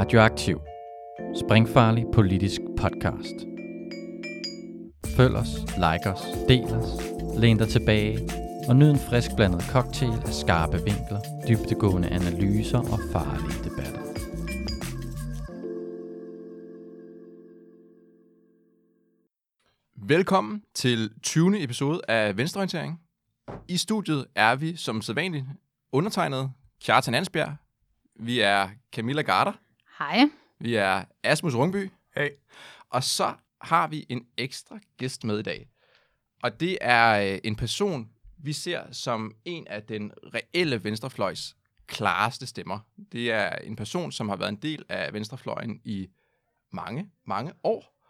Radioaktiv. Springfarlig politisk podcast. Følg os, like os, del os, læn dig tilbage og nyd en frisk blandet cocktail af skarpe vinkler, dybtegående analyser og farlige debatter. Velkommen til 20. episode af Venstreorientering. I studiet er vi som sædvanligt undertegnet Kjartan Ansbjerg. Vi er Camilla Garter. Hej. Vi er Asmus Rungby. Hey. Og så har vi en ekstra gæst med i dag. Og det er øh, en person, vi ser som en af den reelle venstrefløjs klareste stemmer. Det er en person, som har været en del af venstrefløjen i mange, mange år.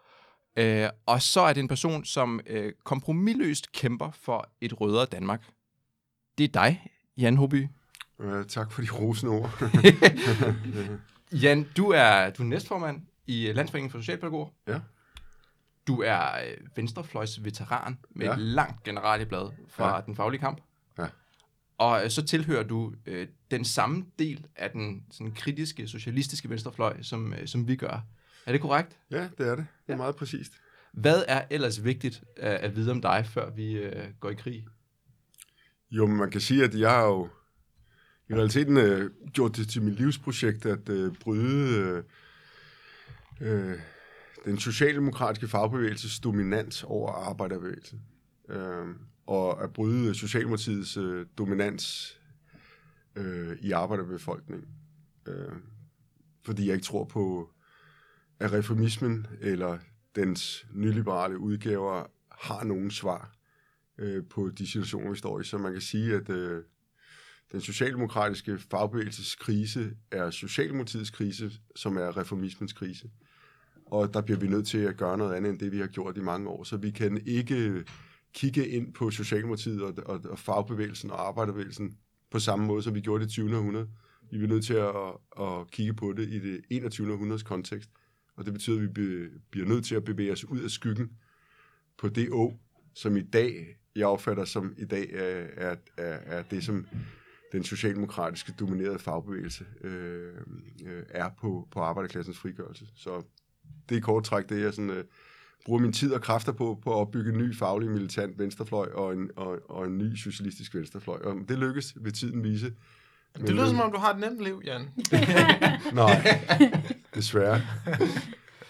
Øh, og så er det en person, som øh, kompromilløst kæmper for et rødere Danmark. Det er dig, Jan Hoby. Uh, tak for de rosende ord. Jan, du er, du er næstformand i Landsforeningen for Socialpædagoger. Ja. Du er øh, venstrefløjs veteran med ja. Ja. et langt generalieblad fra Ja. den faglige kamp. Ja. Og øh, så tilhører du øh, den samme del af den sådan, kritiske, socialistiske venstrefløj, som, øh, som vi gør. Er det korrekt? ja, det er det. Det er meget præcist. Hvad er ellers vigtigt øh, at vide om dig, før vi øh, går i krig? Jo, man kan sige, at jeg har jo i realiteten øh, gjort det til mit livsprojekt at øh, bryde øh, øh, den socialdemokratiske fagbevægelses dominans over arbejderbevægelsen. Øh, og at bryde Socialdemokratiets øh, dominans øh, i arbejderbefolkningen. Øh, fordi jeg ikke tror på, at reformismen eller dens nyliberale udgaver har nogen svar øh, på de situationer, vi står i. Så man kan sige, at øh, den socialdemokratiske fagbevægelses krise er Socialdemokratiets krise, som er reformismens krise. Og der bliver vi nødt til at gøre noget andet end det, vi har gjort i mange år. Så vi kan ikke kigge ind på Socialdemokratiet og, og, og fagbevægelsen og arbejderbevægelsen på samme måde, som vi gjorde i det 20. århundrede. Vi bliver nødt til at, at kigge på det i det 21. århundredes kontekst. Og det betyder, at vi be, bliver nødt til at bevæge os ud af skyggen på det å, som i dag, jeg opfatter som i dag, er, er, er, er det, som den socialdemokratiske dominerede fagbevægelse øh, øh, er på, på arbejderklassens frigørelse. Så det er kort træk det, jeg sådan, øh, bruger min tid og kræfter på, på at opbygge en ny faglig militant venstrefløj og en, og, og en ny socialistisk venstrefløj. Og det lykkes ved tiden vise. Det lyder som om, du har et nemt liv, Jan. Nej, desværre.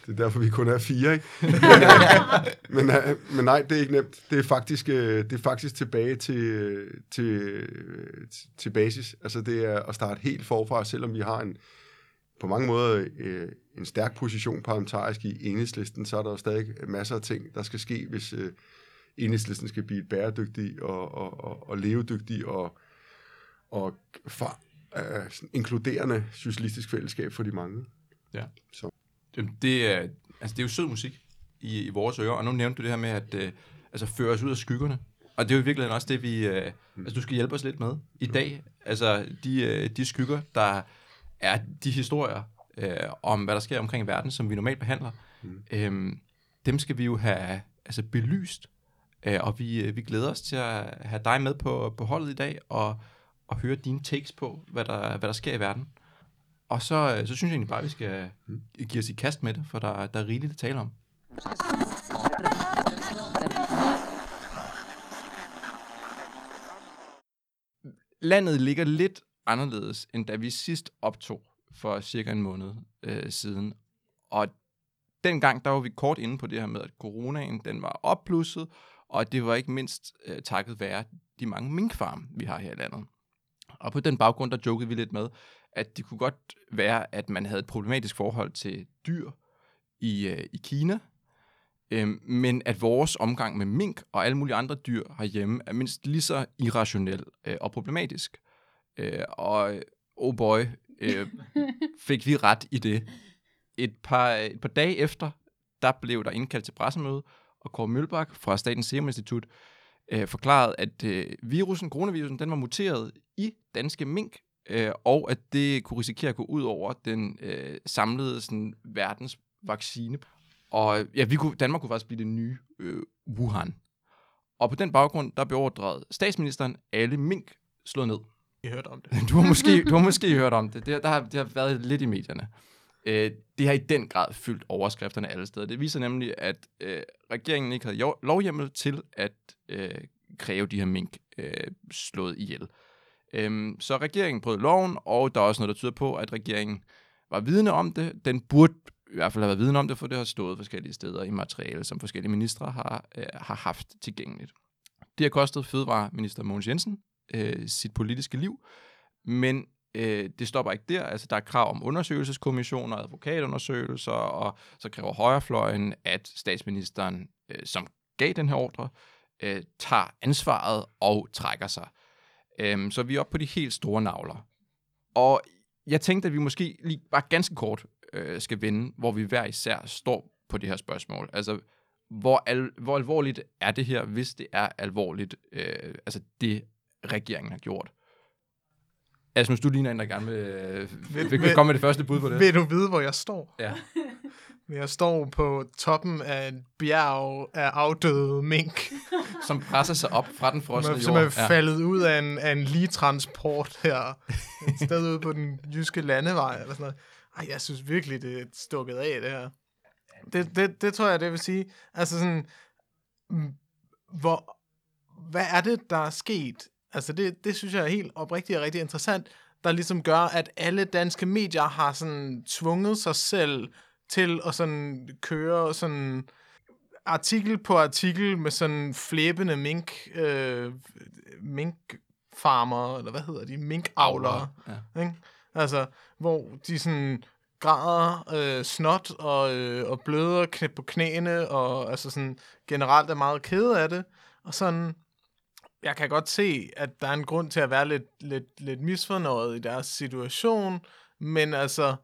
Det er derfor, vi kun er fire, ikke? men, øh, men nej, det er ikke nemt. Det er faktisk, øh, det er faktisk tilbage til, til, til basis. Altså det er at starte helt forfra, selvom vi har en på mange måder øh, en stærk position parlamentarisk i enhedslisten, så er der jo stadig masser af ting, der skal ske, hvis øh, enhedslisten skal blive bæredygtig og, og, og, og levedygtig og, og for, øh, inkluderende socialistisk fællesskab for de mange. Ja. Så. Det er, altså, det er jo sød musik i, i vores ører, og nu nævnte du det her med at øh, altså, føre os ud af skyggerne. Og det er jo i virkeligheden også det, vi... Øh, altså, du skal hjælpe os lidt med i dag. Altså, de, øh, de skygger, der er de historier øh, om, hvad der sker omkring i verden, som vi normalt behandler, mm. øh, dem skal vi jo have altså, belyst. Øh, og vi, øh, vi glæder os til at have dig med på, på holdet i dag, og, og høre dine takes på, hvad der, hvad der sker i verden. Og så, øh, så synes jeg egentlig bare, at vi skal give os i kast med det, for der, der er rigeligt at tale om. Landet ligger lidt anderledes, end da vi sidst optog for cirka en måned øh, siden. Og dengang, der var vi kort inde på det her med, at coronaen den var opblusset, og det var ikke mindst øh, takket være de mange minkfarme, vi har her i landet. Og på den baggrund, der jokede vi lidt med, at det kunne godt være, at man havde et problematisk forhold til dyr i, øh, i Kina, øhm, men at vores omgang med mink og alle mulige andre dyr herhjemme er mindst lige så irrationel øh, og problematisk. Øh, og oh boy, øh, fik vi ret i det. Et par, et par dage efter, der blev der indkaldt til pressemøde, og Kåre Mølbak fra Statens Serum Institut øh, forklarede, at øh, virusen, coronavirusen, den var muteret i danske mink, øh, og at det kunne risikere at gå ud over den øh, samlede sådan, verdens vaccine. Og ja, vi kunne, Danmark kunne faktisk blive det nye øh, Wuhan. Og på den baggrund, der beordrede statsministeren alle mink slået ned. Jeg hørte om det. Du har måske, du har måske hørt om det. Det, der har, det har været lidt i medierne. Øh, det har i den grad fyldt overskrifterne alle steder. Det viser nemlig, at øh, regeringen ikke havde lovhjemmel til at øh, kræve de her mink øh, slået ihjel. Øhm, så regeringen brød loven, og der er også noget, der tyder på, at regeringen var vidne om det. Den burde i hvert fald have været vidne om det, for det har stået forskellige steder i materiale, som forskellige ministre har, øh, har haft tilgængeligt. Det har kostet fødevareminister Mogens Jensen øh, sit politiske liv, men øh, det stopper ikke der. Altså, der er krav om undersøgelseskommissioner, advokatundersøgelser, og så kræver højrefløjen, at statsministeren, øh, som gav den her ordre, øh, tager ansvaret og trækker sig. Øhm, så vi er oppe på de helt store navler. Og jeg tænkte, at vi måske lige bare ganske kort øh, skal vende, hvor vi hver især står på det her spørgsmål. Altså, hvor, al- hvor alvorligt er det her, hvis det er alvorligt, øh, altså det regeringen har gjort? Asmus, du ligner en, der gerne vil, øh, vil, vil vil- komme med det første bud på det. Vil du vide, hvor jeg står? Ja. Jeg står på toppen af et bjerg af afdøde mink, Som presser sig op fra den frosne jord. som er faldet ud af en, af en ligetransport her. Et sted ude på den jyske landevej. Eller sådan noget. Ej, jeg synes virkelig, det er stukket af, det her. Det, det, det tror jeg, det vil sige. Altså sådan, mm, hvor, hvad er det, der er sket? Altså det, det synes jeg er helt oprigtigt og rigtig interessant, der ligesom gør, at alle danske medier har sådan tvunget sig selv til at sådan køre sådan artikel på artikel med sådan flæbende mink, øh, minkfarmer, eller hvad hedder de, minkavlere. Ja. Ikke? Altså, hvor de sådan græder øh, snot og, øh, og bløder knæ på knæene, og altså sådan generelt er meget kede af det. Og sådan, jeg kan godt se, at der er en grund til at være lidt, lidt, lidt misfornøjet i deres situation, men altså,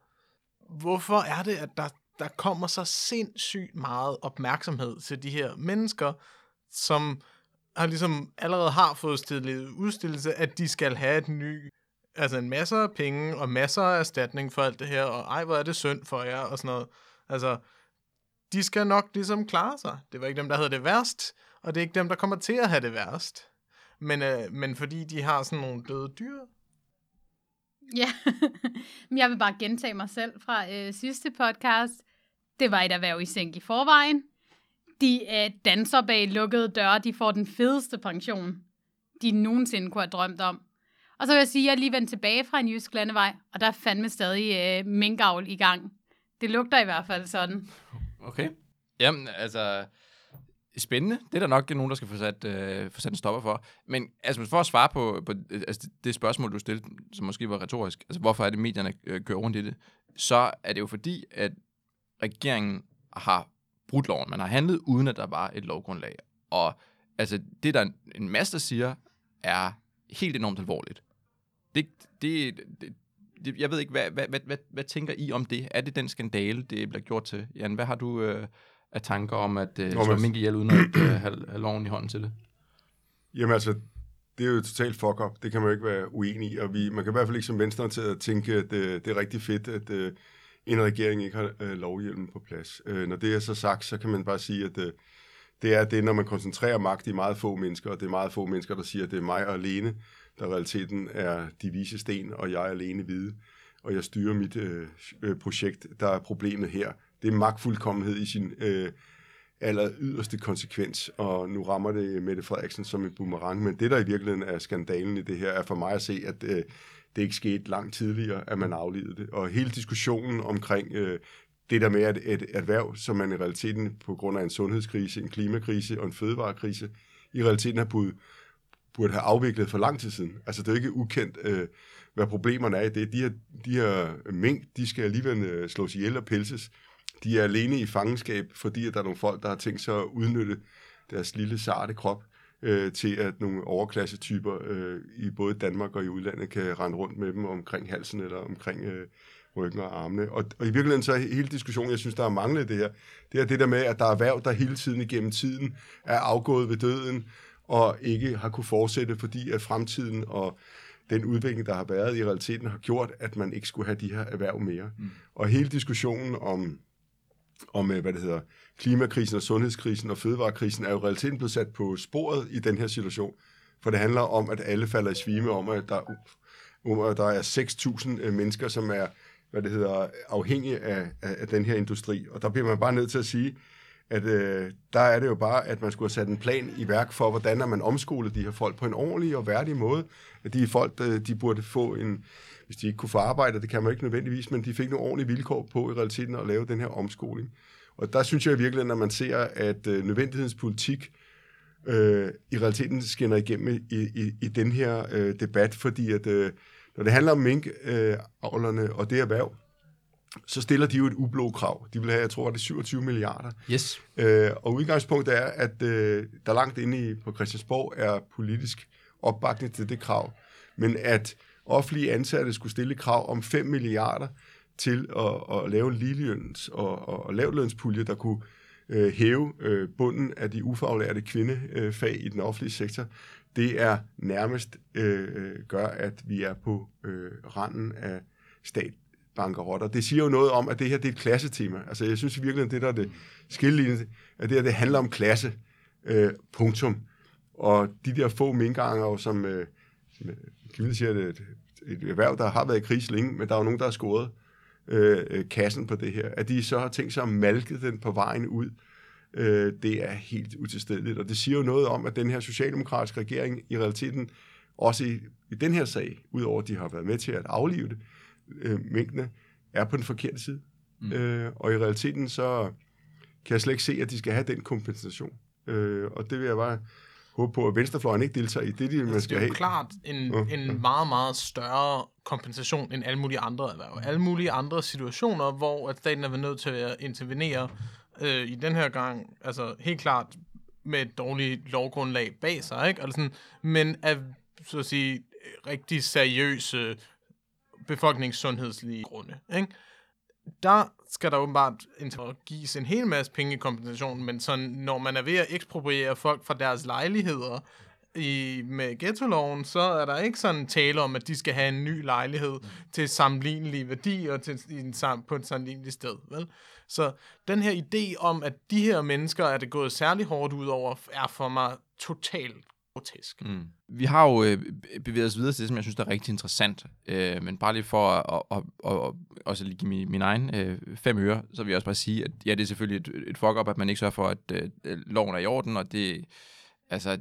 hvorfor er det, at der, der kommer så sindssygt meget opmærksomhed til de her mennesker, som har ligesom allerede har fået stillet udstillelse, at de skal have et ny, altså en masse af penge og masser af erstatning for alt det her, og ej, hvor er det synd for jer, og sådan noget. Altså, de skal nok ligesom klare sig. Det var ikke dem, der havde det værst, og det er ikke dem, der kommer til at have det værst. Men, øh, men fordi de har sådan nogle døde dyr. Ja, men jeg vil bare gentage mig selv fra øh, sidste podcast. Det var et erhverv i sænk i forvejen. De øh, danser bag lukkede døre. De får den fedeste pension, de nogensinde kunne have drømt om. Og så vil jeg sige, at jeg lige vendt tilbage fra en jysk landevej, og der er fandme stadig øh, minkavl i gang. Det lugter i hvert fald sådan. Okay. Jamen, altså, spændende. Det er der nok nogen, der skal få sat, øh, få sat en stopper for. Men altså, for at svare på, på altså, det, spørgsmål, du stillede, som måske var retorisk, altså hvorfor er det, medierne øh, kører rundt i det, så er det jo fordi, at regeringen har brudt loven. Man har handlet, uden at der var et lovgrundlag. Og altså, det der en masse, der siger, er helt enormt alvorligt. Det, det, det, det, jeg ved ikke, hvad, hvad, hvad, hvad, hvad tænker I om det? Er det den skandale, det bliver gjort til? Jan, hvad har du øh, af tanker om at øh, Nå, slå mink ihjel, uden at øh, have, have loven i hånden til det? Jamen altså, det er jo totalt fuck up. Det kan man jo ikke være uenig i. Og vi, man kan i hvert fald ikke som venstre til at tænke, at øh, det er rigtig fedt, at øh, en regering ikke har øh, lovhjelmen på plads. Øh, når det er så sagt, så kan man bare sige, at øh, det er det, når man koncentrerer magt i meget få mennesker, og det er meget få mennesker, der siger, at det er mig alene, der realiteten er de vise sten, og jeg er alene hvide, og jeg styrer mit øh, øh, projekt. Der er problemet her. Det er magtfuldkommenhed i sin øh, aller yderste konsekvens, og nu rammer det Mette Frederiksen som en boomerang, men det, der i virkeligheden er skandalen i det her, er for mig at se, at øh, det ikke skete langt tidligere, at man aflevede det. Og hele diskussionen omkring øh, det der med, at et erhverv, som man i realiteten på grund af en sundhedskrise, en klimakrise og en fødevarekrise, i realiteten har budt burde have afviklet for lang tid siden. Altså det er jo ikke ukendt, øh, hvad problemerne er i det. De her, de her mink, de skal alligevel øh, slås ihjel og pelses. De er alene i fangenskab, fordi at der er nogle folk, der har tænkt sig at udnytte deres lille sarte krop øh, til at nogle overklassetyper øh, i både Danmark og i udlandet kan rende rundt med dem omkring halsen eller omkring øh, ryggen og armene. Og, og i virkeligheden så er hele diskussionen, jeg synes, der er manglet det her, det er det der med, at der er erhverv, der hele tiden igennem tiden er afgået ved døden, og ikke har kunne fortsætte, fordi at fremtiden og den udvikling, der har været i realiteten, har gjort, at man ikke skulle have de her erhverv mere. Mm. Og hele diskussionen om, om øh, hvad det hedder, klimakrisen og sundhedskrisen og fødevarekrisen, er jo realiteten blevet sat på sporet i den her situation. For det handler om, at alle falder i svime om, at der, om, at der er 6.000 øh, mennesker, som er hvad det hedder, afhængige af, af, af den her industri. Og der bliver man bare nødt til at sige, at øh, der er det jo bare, at man skulle have sat en plan i værk for, hvordan man omskolet de her folk på en ordentlig og værdig måde. At de folk, øh, de burde få en, hvis de ikke kunne få arbejde, det kan man ikke nødvendigvis, men de fik nogle ordentlige vilkår på i realiteten at lave den her omskoling. Og der synes jeg virkelig, når man ser, at øh, nødvendighedens politik øh, i realiteten skinner igennem i, i, i den her øh, debat, fordi at øh, når det handler om minkavlerne øh, og det erhverv, så stiller de jo et ublå krav. De vil have, jeg tror, det er 27 milliarder. Yes. Øh, og udgangspunktet er, at øh, der langt inde i, på Christiansborg er politisk opbakning til det krav, men at offentlige ansatte skulle stille krav om 5 milliarder til at, at lave en ligeløns- og, og, og lavlønspulje, der kunne øh, hæve øh, bunden af de ufaglærte kvindefag øh, i den offentlige sektor, det er nærmest øh, gør, at vi er på øh, randen af stat bankerotter. Det siger jo noget om, at det her det er et klassetema. Altså jeg synes virkelig, at det der er det skillelinje, at det her det handler om klasse. Øh, punktum. Og de der få minkanger, som, øh, som Gilde siger, det er et, et erhverv, der har været i krise længe, men der er jo nogen, der har scoret øh, kassen på det her. At de så har tænkt sig at malke den på vejen ud, øh, det er helt utilstedeligt. Og det siger jo noget om, at den her socialdemokratiske regering i realiteten, også i, i den her sag, udover at de har været med til at aflive det, øh, mængdene, er på den forkerte side. Mm. Øh, og i realiteten så kan jeg slet ikke se, at de skal have den kompensation. Øh, og det vil jeg bare håbe på, at venstrefløjen ikke deltager i. Det, de, man Altså, skal det er jo have. klart en, en meget, meget større kompensation end alle mulige andre erhverv. Alle mulige andre situationer, hvor at staten er været nødt til at intervenere øh, i den her gang, altså helt klart med et dårligt lovgrundlag bag sig, ikke? Altså sådan, men af, så at sige, rigtig seriøse befolkningssundhedslige grunde, ikke? Der skal der åbenbart gives en hel masse penge i kompensation, men sådan, når man er ved at ekspropriere folk fra deres lejligheder i, med ghetto-loven, så er der ikke sådan tale om, at de skal have en ny lejlighed mm. til sammenlignelig værdi og til, i en, på et sammenligneligt sted. Vel? Så den her idé om, at de her mennesker er det gået særlig hårdt ud over, er for mig totalt grotesk. Mm. Vi har jo øh, bevæget os videre til det, som jeg synes der er rigtig interessant. Øh, men bare lige for at, at, at, at også lige give min, min egen øh, fem øre, så vil jeg også bare sige, at ja, det er selvfølgelig et, et fuck-up, at man ikke sørger for, at øh, loven er i orden, og det, altså,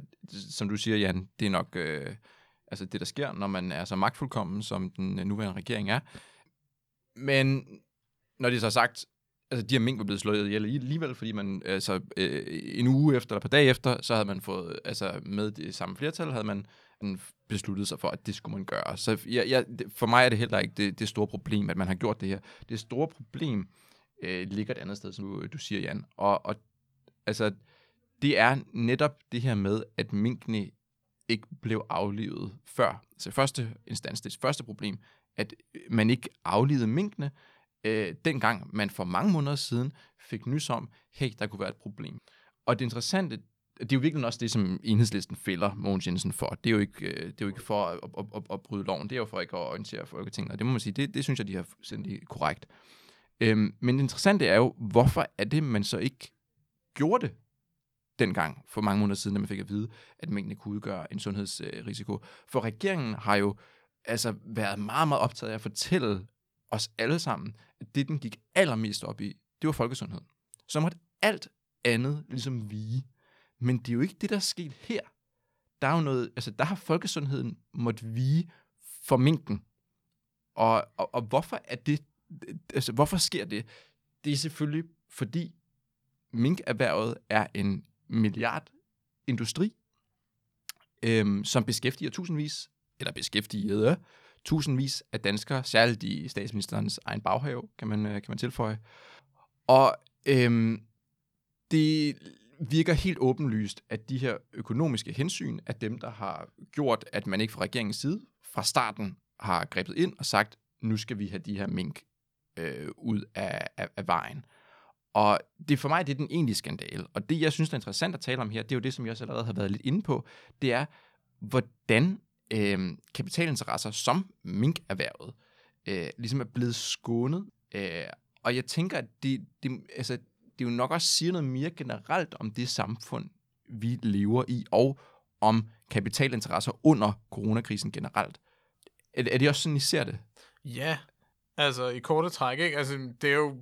som du siger, Jan, det er nok øh, altså det, der sker, når man er så magtfuldkommen, som den øh, nuværende regering er. Men når det så er sagt, altså de her mink var blevet slået ihjel alligevel, fordi man altså øh, en uge efter eller et par dage efter, så havde man fået, altså med det samme flertal, havde man besluttet sig for, at det skulle man gøre. Så jeg, jeg, for mig er det heller ikke det, det store problem, at man har gjort det her. Det store problem øh, ligger et andet sted, som du, du siger, Jan. Og, og altså, det er netop det her med, at minkene ikke blev aflivet før. Så første instans, det første problem, at man ikke aflivede minkene, øh, dengang man for mange måneder siden fik nys om, hey, der kunne være et problem. Og det interessante, det er jo virkelig også det, som enhedslisten fælder Mogens Jensen for. Det er jo ikke, øh, det er jo ikke for at, at, at, at bryde loven, det er jo for ikke at orientere Folketinget, og det må man sige, det, det synes jeg, de har fuldstændig korrekt. Øhm, men det interessante er jo, hvorfor er det, man så ikke gjorde det dengang, for mange måneder siden, da man fik at vide, at mængden kunne udgøre en sundhedsrisiko. For regeringen har jo altså været meget, meget optaget af at fortælle os alle sammen, at det, den gik allermest op i, det var folkesundhed. Så måtte alt andet ligesom vige. Men det er jo ikke det, der er sket her. Der er jo noget, altså der har folkesundheden måtte vige for minken. Og, og, og hvorfor er det, altså hvorfor sker det? Det er selvfølgelig, fordi minkerhvervet er en milliardindustri, øhm, som beskæftiger tusindvis, eller beskæftigede, tusindvis af danskere, særligt i statsministerens egen baghave, kan man, øh, kan man tilføje. Og øhm, det virker helt åbenlyst, at de her økonomiske hensyn er dem, der har gjort, at man ikke fra regeringens side fra starten har grebet ind og sagt, nu skal vi have de her mink øh, ud af, af, af vejen. Og det for mig det er den egentlige skandale. Og det, jeg synes, der er interessant at tale om her, det er jo det, som jeg også allerede har været lidt inde på, det er, hvordan øh, kapitalinteresser som minkerhvervet øh, ligesom er blevet skånet. Øh, og jeg tænker, at det, det, altså, det jo nok også siger noget mere generelt om det samfund, vi lever i, og om kapitalinteresser under coronakrisen generelt. Er, er det også sådan, I ser det? Ja, Altså i korte træk, ikke? Altså det er jo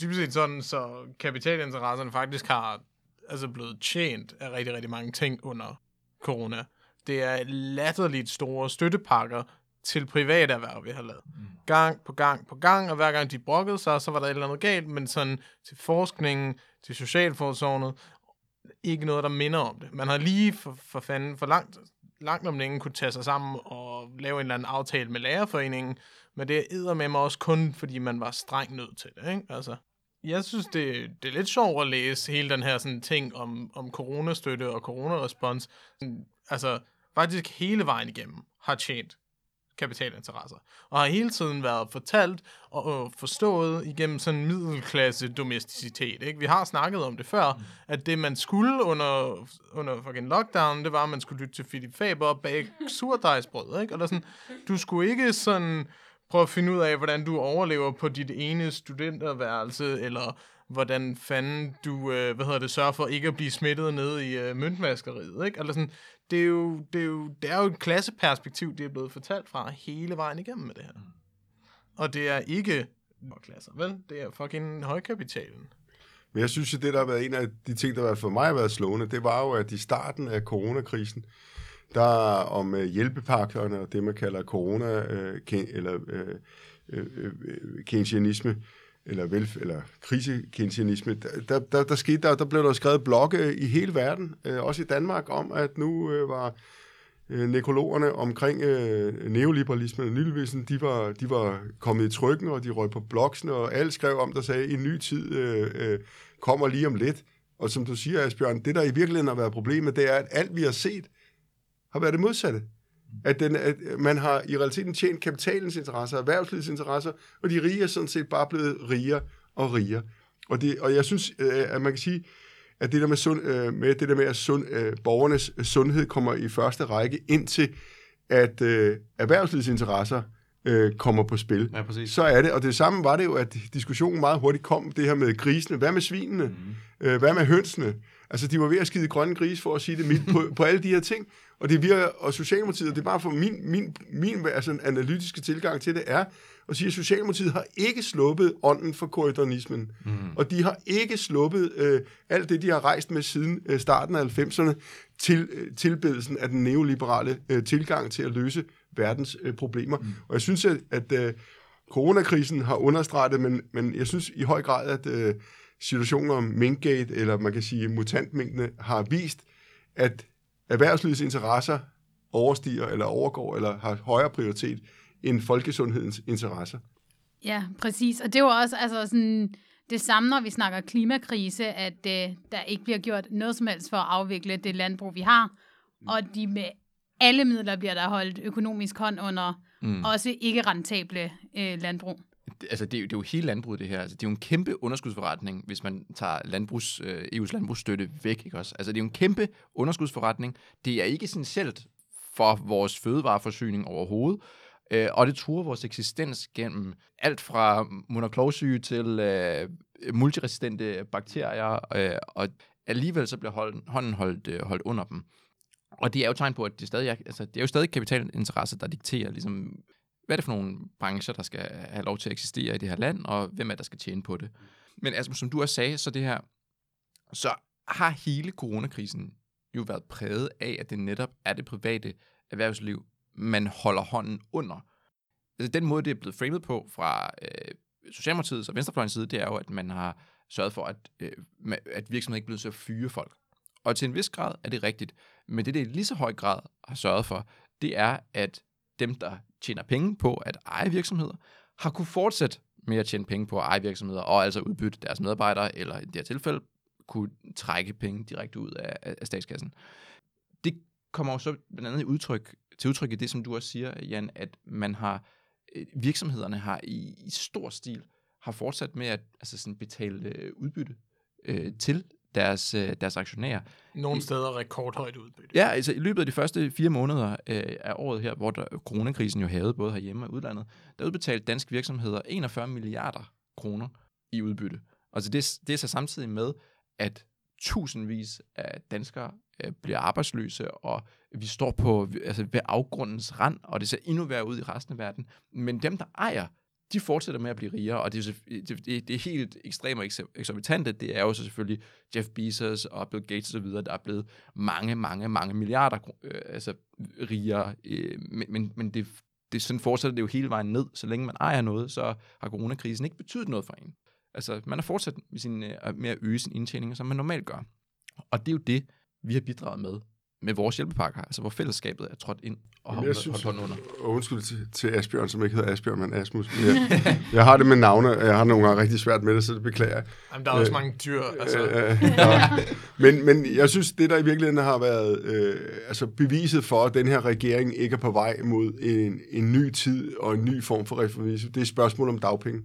dybest set sådan, så kapitalinteresserne faktisk har altså blevet tjent af rigtig, rigtig mange ting under corona. Det er latterligt store støttepakker til private erhverv, vi har lavet. Mm. Gang på gang på gang, og hver gang de brokkede sig, så var der et eller andet galt, men sådan til forskningen, til socialforsorgnet, ikke noget, der minder om det. Man har lige for, for fanden for langt, langt om længe kunne tage sig sammen og lave en eller anden aftale med lærerforeningen, men det er med mig også kun, fordi man var streng nødt til det. Ikke? Altså, jeg synes, det, det er lidt sjovt at læse hele den her sådan, ting om, om coronastøtte og coronarespons. Altså, faktisk hele vejen igennem har tjent kapitalinteresser. Og har hele tiden været fortalt og forstået igennem sådan middelklasse domesticitet. Ikke? Vi har snakket om det før, mm. at det man skulle under, under fucking lockdown, det var, at man skulle lytte til Philip Faber og bage surdejsbrød. Ikke? Og der sådan, du skulle ikke sådan prøve at finde ud af, hvordan du overlever på dit ene studenterværelse, eller hvordan fanden du, øh, hvad hedder det, sørger for ikke at blive smittet ned i øh, møntmaskeriet, ikke? Eller sådan, det er, jo, det, er jo, det er jo et klasseperspektiv, det er blevet fortalt fra hele vejen igennem med det her. Og det er ikke klasser, vel? Det er fucking højkapitalen. Men jeg synes, at det, der har været en af de ting, der for mig har været slående, det var jo, at i starten af coronakrisen, der om uh, hjælpepakkerne og det, man kalder corona, uh, eller uh, uh, uh, keynesianisme, eller, velf- eller krisekensianisme, der, der, der, skete, der, der blev der skrevet blogge i hele verden, øh, også i Danmark, om at nu øh, var øh, nekrologerne omkring øh, neoliberalismen og nyliberalismen, de var, de var kommet i trykken, og de røg på blogsene, og alle skrev om, der sagde, en ny tid øh, øh, kommer lige om lidt. Og som du siger, Asbjørn, det der i virkeligheden har været problemet, det er, at alt vi har set, har været det modsatte. At, den, at man har i realiteten tjent kapitalens interesser, erhvervslivets interesser, og de rige er sådan set bare blevet rigere og rigere. Og, det, og jeg synes, øh, at man kan sige, at det der med, sund, øh, med, det der med at sund, øh, borgernes sundhed kommer i første række, indtil at øh, erhvervslivets interesser øh, kommer på spil. Ja, præcis. Så er det, og det samme var det jo, at diskussionen meget hurtigt kom, det her med grisene. Hvad med svinene? Mm. Øh, hvad med hønsene? Altså, de var ved at skide grønne grise, for at sige det mildt, på, på alle de her ting. Og det virker, og Socialdemokratiet, det er bare for min, min, min altså, analytiske tilgang til det, er at sige, at Socialdemokratiet har ikke sluppet ånden for korridorismen. Mm. Og de har ikke sluppet øh, alt det, de har rejst med siden øh, starten af 90'erne til øh, tilbedelsen af den neoliberale øh, tilgang til at løse verdens øh, problemer. Mm. Og jeg synes, at, at øh, coronakrisen har understreget det, men, men jeg synes i høj grad, at øh, situationer om minkgate, eller man kan sige mutantmængdene, har vist, at erhvervslivets interesser overstiger eller overgår eller har højere prioritet end folkesundhedens interesser. Ja, præcis. Og det er jo også altså sådan, det samme, når vi snakker klimakrise, at øh, der ikke bliver gjort noget som helst for at afvikle det landbrug, vi har. Og de med alle midler bliver der holdt økonomisk hånd under, mm. også ikke rentable øh, landbrug altså det, er jo, det er jo hele landbruget det her. Altså, det er jo en kæmpe underskudsforretning, hvis man tager landbrugs, øh, EU's landbrugsstøtte væk. Ikke også? Altså det er jo en kæmpe underskudsforretning. Det er ikke essentielt for vores fødevareforsyning overhovedet. Øh, og det truer vores eksistens gennem alt fra monoklovsyge til øh, multiresistente bakterier, øh, og alligevel så bliver hold, hånden holdt, øh, holdt under dem. Og det er jo tegn på, at det, stadig er, altså, det er jo stadig kapitalinteresser, der dikterer ligesom, hvad er det for nogle brancher, der skal have lov til at eksistere i det her land, og hvem er der skal tjene på det. Men altså, som du også sagde, så det her, så har hele coronakrisen jo været præget af, at det netop er det private erhvervsliv, man holder hånden under. Altså, den måde, det er blevet framet på fra øh, Socialdemokratiets og Venstrefløjens side, det er jo, at man har sørget for, at, øh, at virksomheden ikke bliver så fyre folk. Og til en vis grad er det rigtigt. Men det, det i lige så høj grad har sørget for, det er, at dem, der tjener penge på at eje virksomheder, har kunne fortsætte med at tjene penge på at eje virksomheder, og altså udbytte deres medarbejdere, eller i det her tilfælde, kunne trække penge direkte ud af, af statskassen. Det kommer jo så blandt andet i udtryk, til udtryk i det, som du også siger, Jan, at man har, øh, virksomhederne har i, i stor stil har fortsat med at altså sådan betale øh, udbytte øh, til deres, øh, deres aktionærer. Nogle steder rekordhøjt udbytte. Ja, altså i løbet af de første fire måneder øh, af året her, hvor der, coronakrisen jo havde både herhjemme og udlandet, der udbetalte danske virksomheder 41 milliarder kroner i udbytte. Altså det, det er så samtidig med, at tusindvis af danskere øh, bliver arbejdsløse, og vi står på altså ved afgrundens rand, og det ser endnu værre ud i resten af verden. Men dem, der ejer de fortsætter med at blive rigere, og det er, det, det, det er helt ekstremt eksorbitante, det er jo så selvfølgelig Jeff Bezos og Bill Gates osv., der er blevet mange, mange, mange milliarder øh, altså, rigere, øh, men, men, men det, det, sådan fortsætter det jo hele vejen ned. Så længe man ejer noget, så har coronakrisen ikke betydet noget for en. Altså, man har fortsat med, sin, øh, med at øge sin indtjening, som man normalt gør. Og det er jo det, vi har bidraget med med vores hjælpepakker, altså hvor fællesskabet er trådt ind og har holdt under. Og undskyld til, til Asbjørn, som ikke hedder Asbjørn, men Asmus. Men jeg, jeg har det med navne, og jeg har nogle gange rigtig svært med det, så det beklager jeg. Jamen, der er også mange dyr. Altså. Øh, øh, ja. men, men jeg synes, det der i virkeligheden har været øh, altså beviset for, at den her regering ikke er på vej mod en, en ny tid og en ny form for reformisme, det er spørgsmål om dagpenge.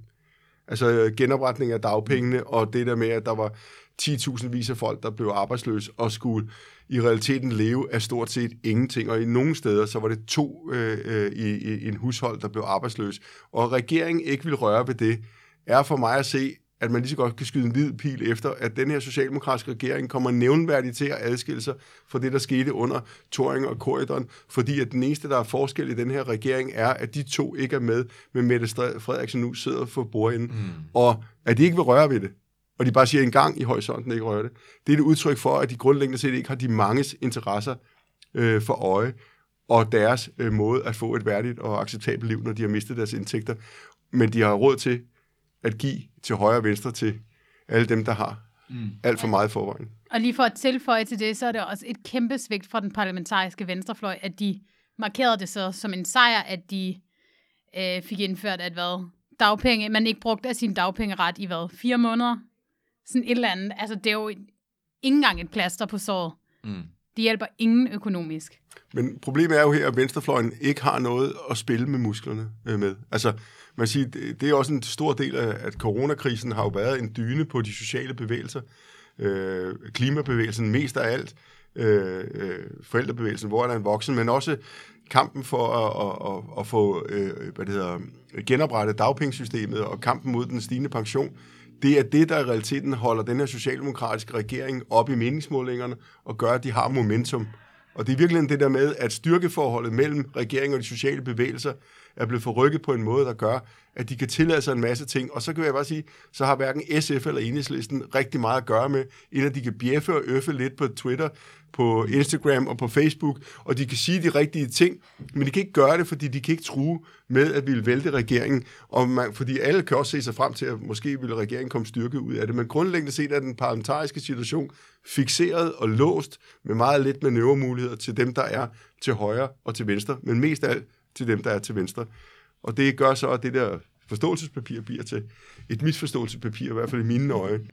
Altså genopretning af dagpengene, og det der med, at der var 10.000 vis af folk, der blev arbejdsløse og skulle i realiteten leve af stort set ingenting. Og i nogle steder, så var det to øh, øh, i, i en hushold, der blev arbejdsløs. Og regeringen ikke vil røre ved det, er for mig at se, at man lige så godt kan skyde en hvid pil efter, at den her socialdemokratiske regering kommer nævnværdigt til at adskille sig fra det, der skete under Toring og Corridon, fordi at den eneste, der er forskel i den her regering, er, at de to ikke er med, men Mette Frederiksen nu sidder for bordenden, mm. og at de ikke vil røre ved det og de bare siger en gang i horisonten ikke røre det. Det er et udtryk for, at de grundlæggende set ikke har de manges interesser øh, for øje, og deres øh, måde at få et værdigt og acceptabelt liv, når de har mistet deres indtægter. Men de har råd til at give til højre og venstre til alle dem, der har mm. alt for meget forvejen. Og lige for at tilføje til det, så er det også et kæmpe svigt fra den parlamentariske venstrefløj, at de markerede det så som en sejr, at de øh, fik indført, at hvad, dagpenge, man ikke brugte af sin dagpengeret i hvad, fire måneder, sådan et eller andet. Altså, det er jo ikke engang et plaster på såret. Mm. Det hjælper ingen økonomisk. Men problemet er jo her, at venstrefløjen ikke har noget at spille med musklerne øh, med. Altså, man siger, det er også en stor del af, at coronakrisen har jo været en dyne på de sociale bevægelser. Øh, klimabevægelsen mest af alt. Øh, øh, forældrebevægelsen, hvor er der en voksen, men også kampen for at, at, at, at få øh, hvad det hedder, genoprettet dagpengesystemet og kampen mod den stigende pension det er det, der i realiteten holder den her socialdemokratiske regering op i meningsmålingerne og gør, at de har momentum. Og det er virkelig det der med, at styrkeforholdet mellem regeringen og de sociale bevægelser er blevet forrykket på en måde, der gør, at de kan tillade sig en masse ting. Og så kan jeg bare sige, så har hverken SF eller Enhedslisten rigtig meget at gøre med, inden at de kan bjeffe og øffe lidt på Twitter, på Instagram og på Facebook, og de kan sige de rigtige ting, men de kan ikke gøre det, fordi de kan ikke true med at ville vælte regeringen, og man, fordi alle kan også se sig frem til, at måske ville regeringen komme styrke ud af det, men grundlæggende set er den parlamentariske situation fixeret og låst med meget lidt manøvremuligheder til dem, der er til højre og til venstre, men mest af alt til dem, der er til venstre. Og det gør så, at det der forståelsespapir bliver til et misforståelsespapir, i hvert fald i mine øjne.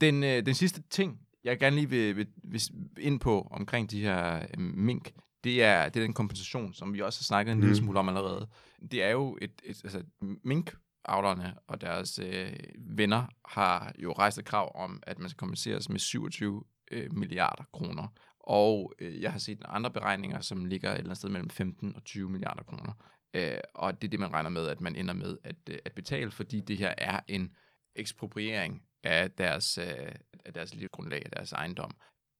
Den, øh, den sidste ting, jeg gerne lige vil, vil, vil ind på omkring de her øh, mink, det er, det er den kompensation, som vi også har snakket en mm. lille smule om allerede. Det er jo et, et altså, mink avlerne og deres øh, venner har jo rejst et krav om, at man skal kompenseres med 27 øh, milliarder kroner. Og øh, jeg har set andre beregninger, som ligger et eller andet sted mellem 15 og 20 milliarder kroner. Øh, og det er det, man regner med, at man ender med at, øh, at betale, fordi det her er en ekspropriering af deres, øh, af deres livsgrundlag, af deres ejendom.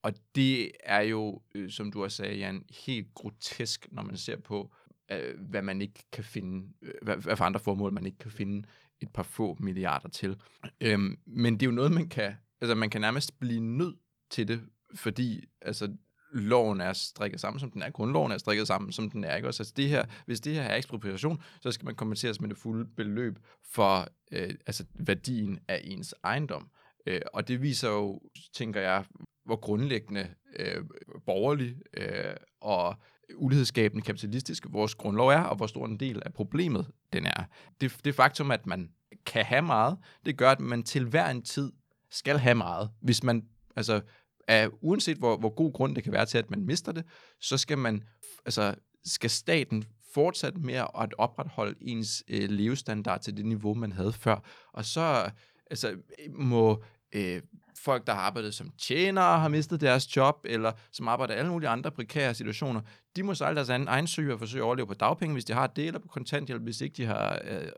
Og det er jo, øh, som du også sagde, Jan, helt grotesk, når man ser på, øh, hvad man ikke kan finde, øh, hvad, hvad for andre formål man ikke kan finde et par få milliarder til. Øhm, men det er jo noget, man kan, altså man kan nærmest blive nødt til det, fordi altså, loven er strikket sammen, som den er. Grundloven er strikket sammen, som den er. Ikke? Også, altså det her, hvis det her er ekspropriation, så skal man kompenseres med det fulde beløb for øh, altså værdien af ens ejendom. Øh, og det viser jo, tænker jeg, hvor grundlæggende øh, borgerlig øh, og ulighedsskabende kapitalistisk vores grundlov er, og hvor stor en del af problemet den er. Det, det faktum, at man kan have meget, det gør, at man til hver en tid skal have meget. Hvis man, altså, af, uanset hvor, hvor god grund det kan være til, at man mister det, så skal man, altså, skal staten fortsat med at opretholde ens øh, levestandard til det niveau, man havde før. Og så altså, må øh, folk, der har arbejdet som tjenere, har mistet deres job, eller som arbejder i alle mulige andre prekære situationer, de må sejle deres egen søge og forsøge at overleve på dagpenge, hvis de har det, eller på kontanthjælp, hvis ikke de har øh,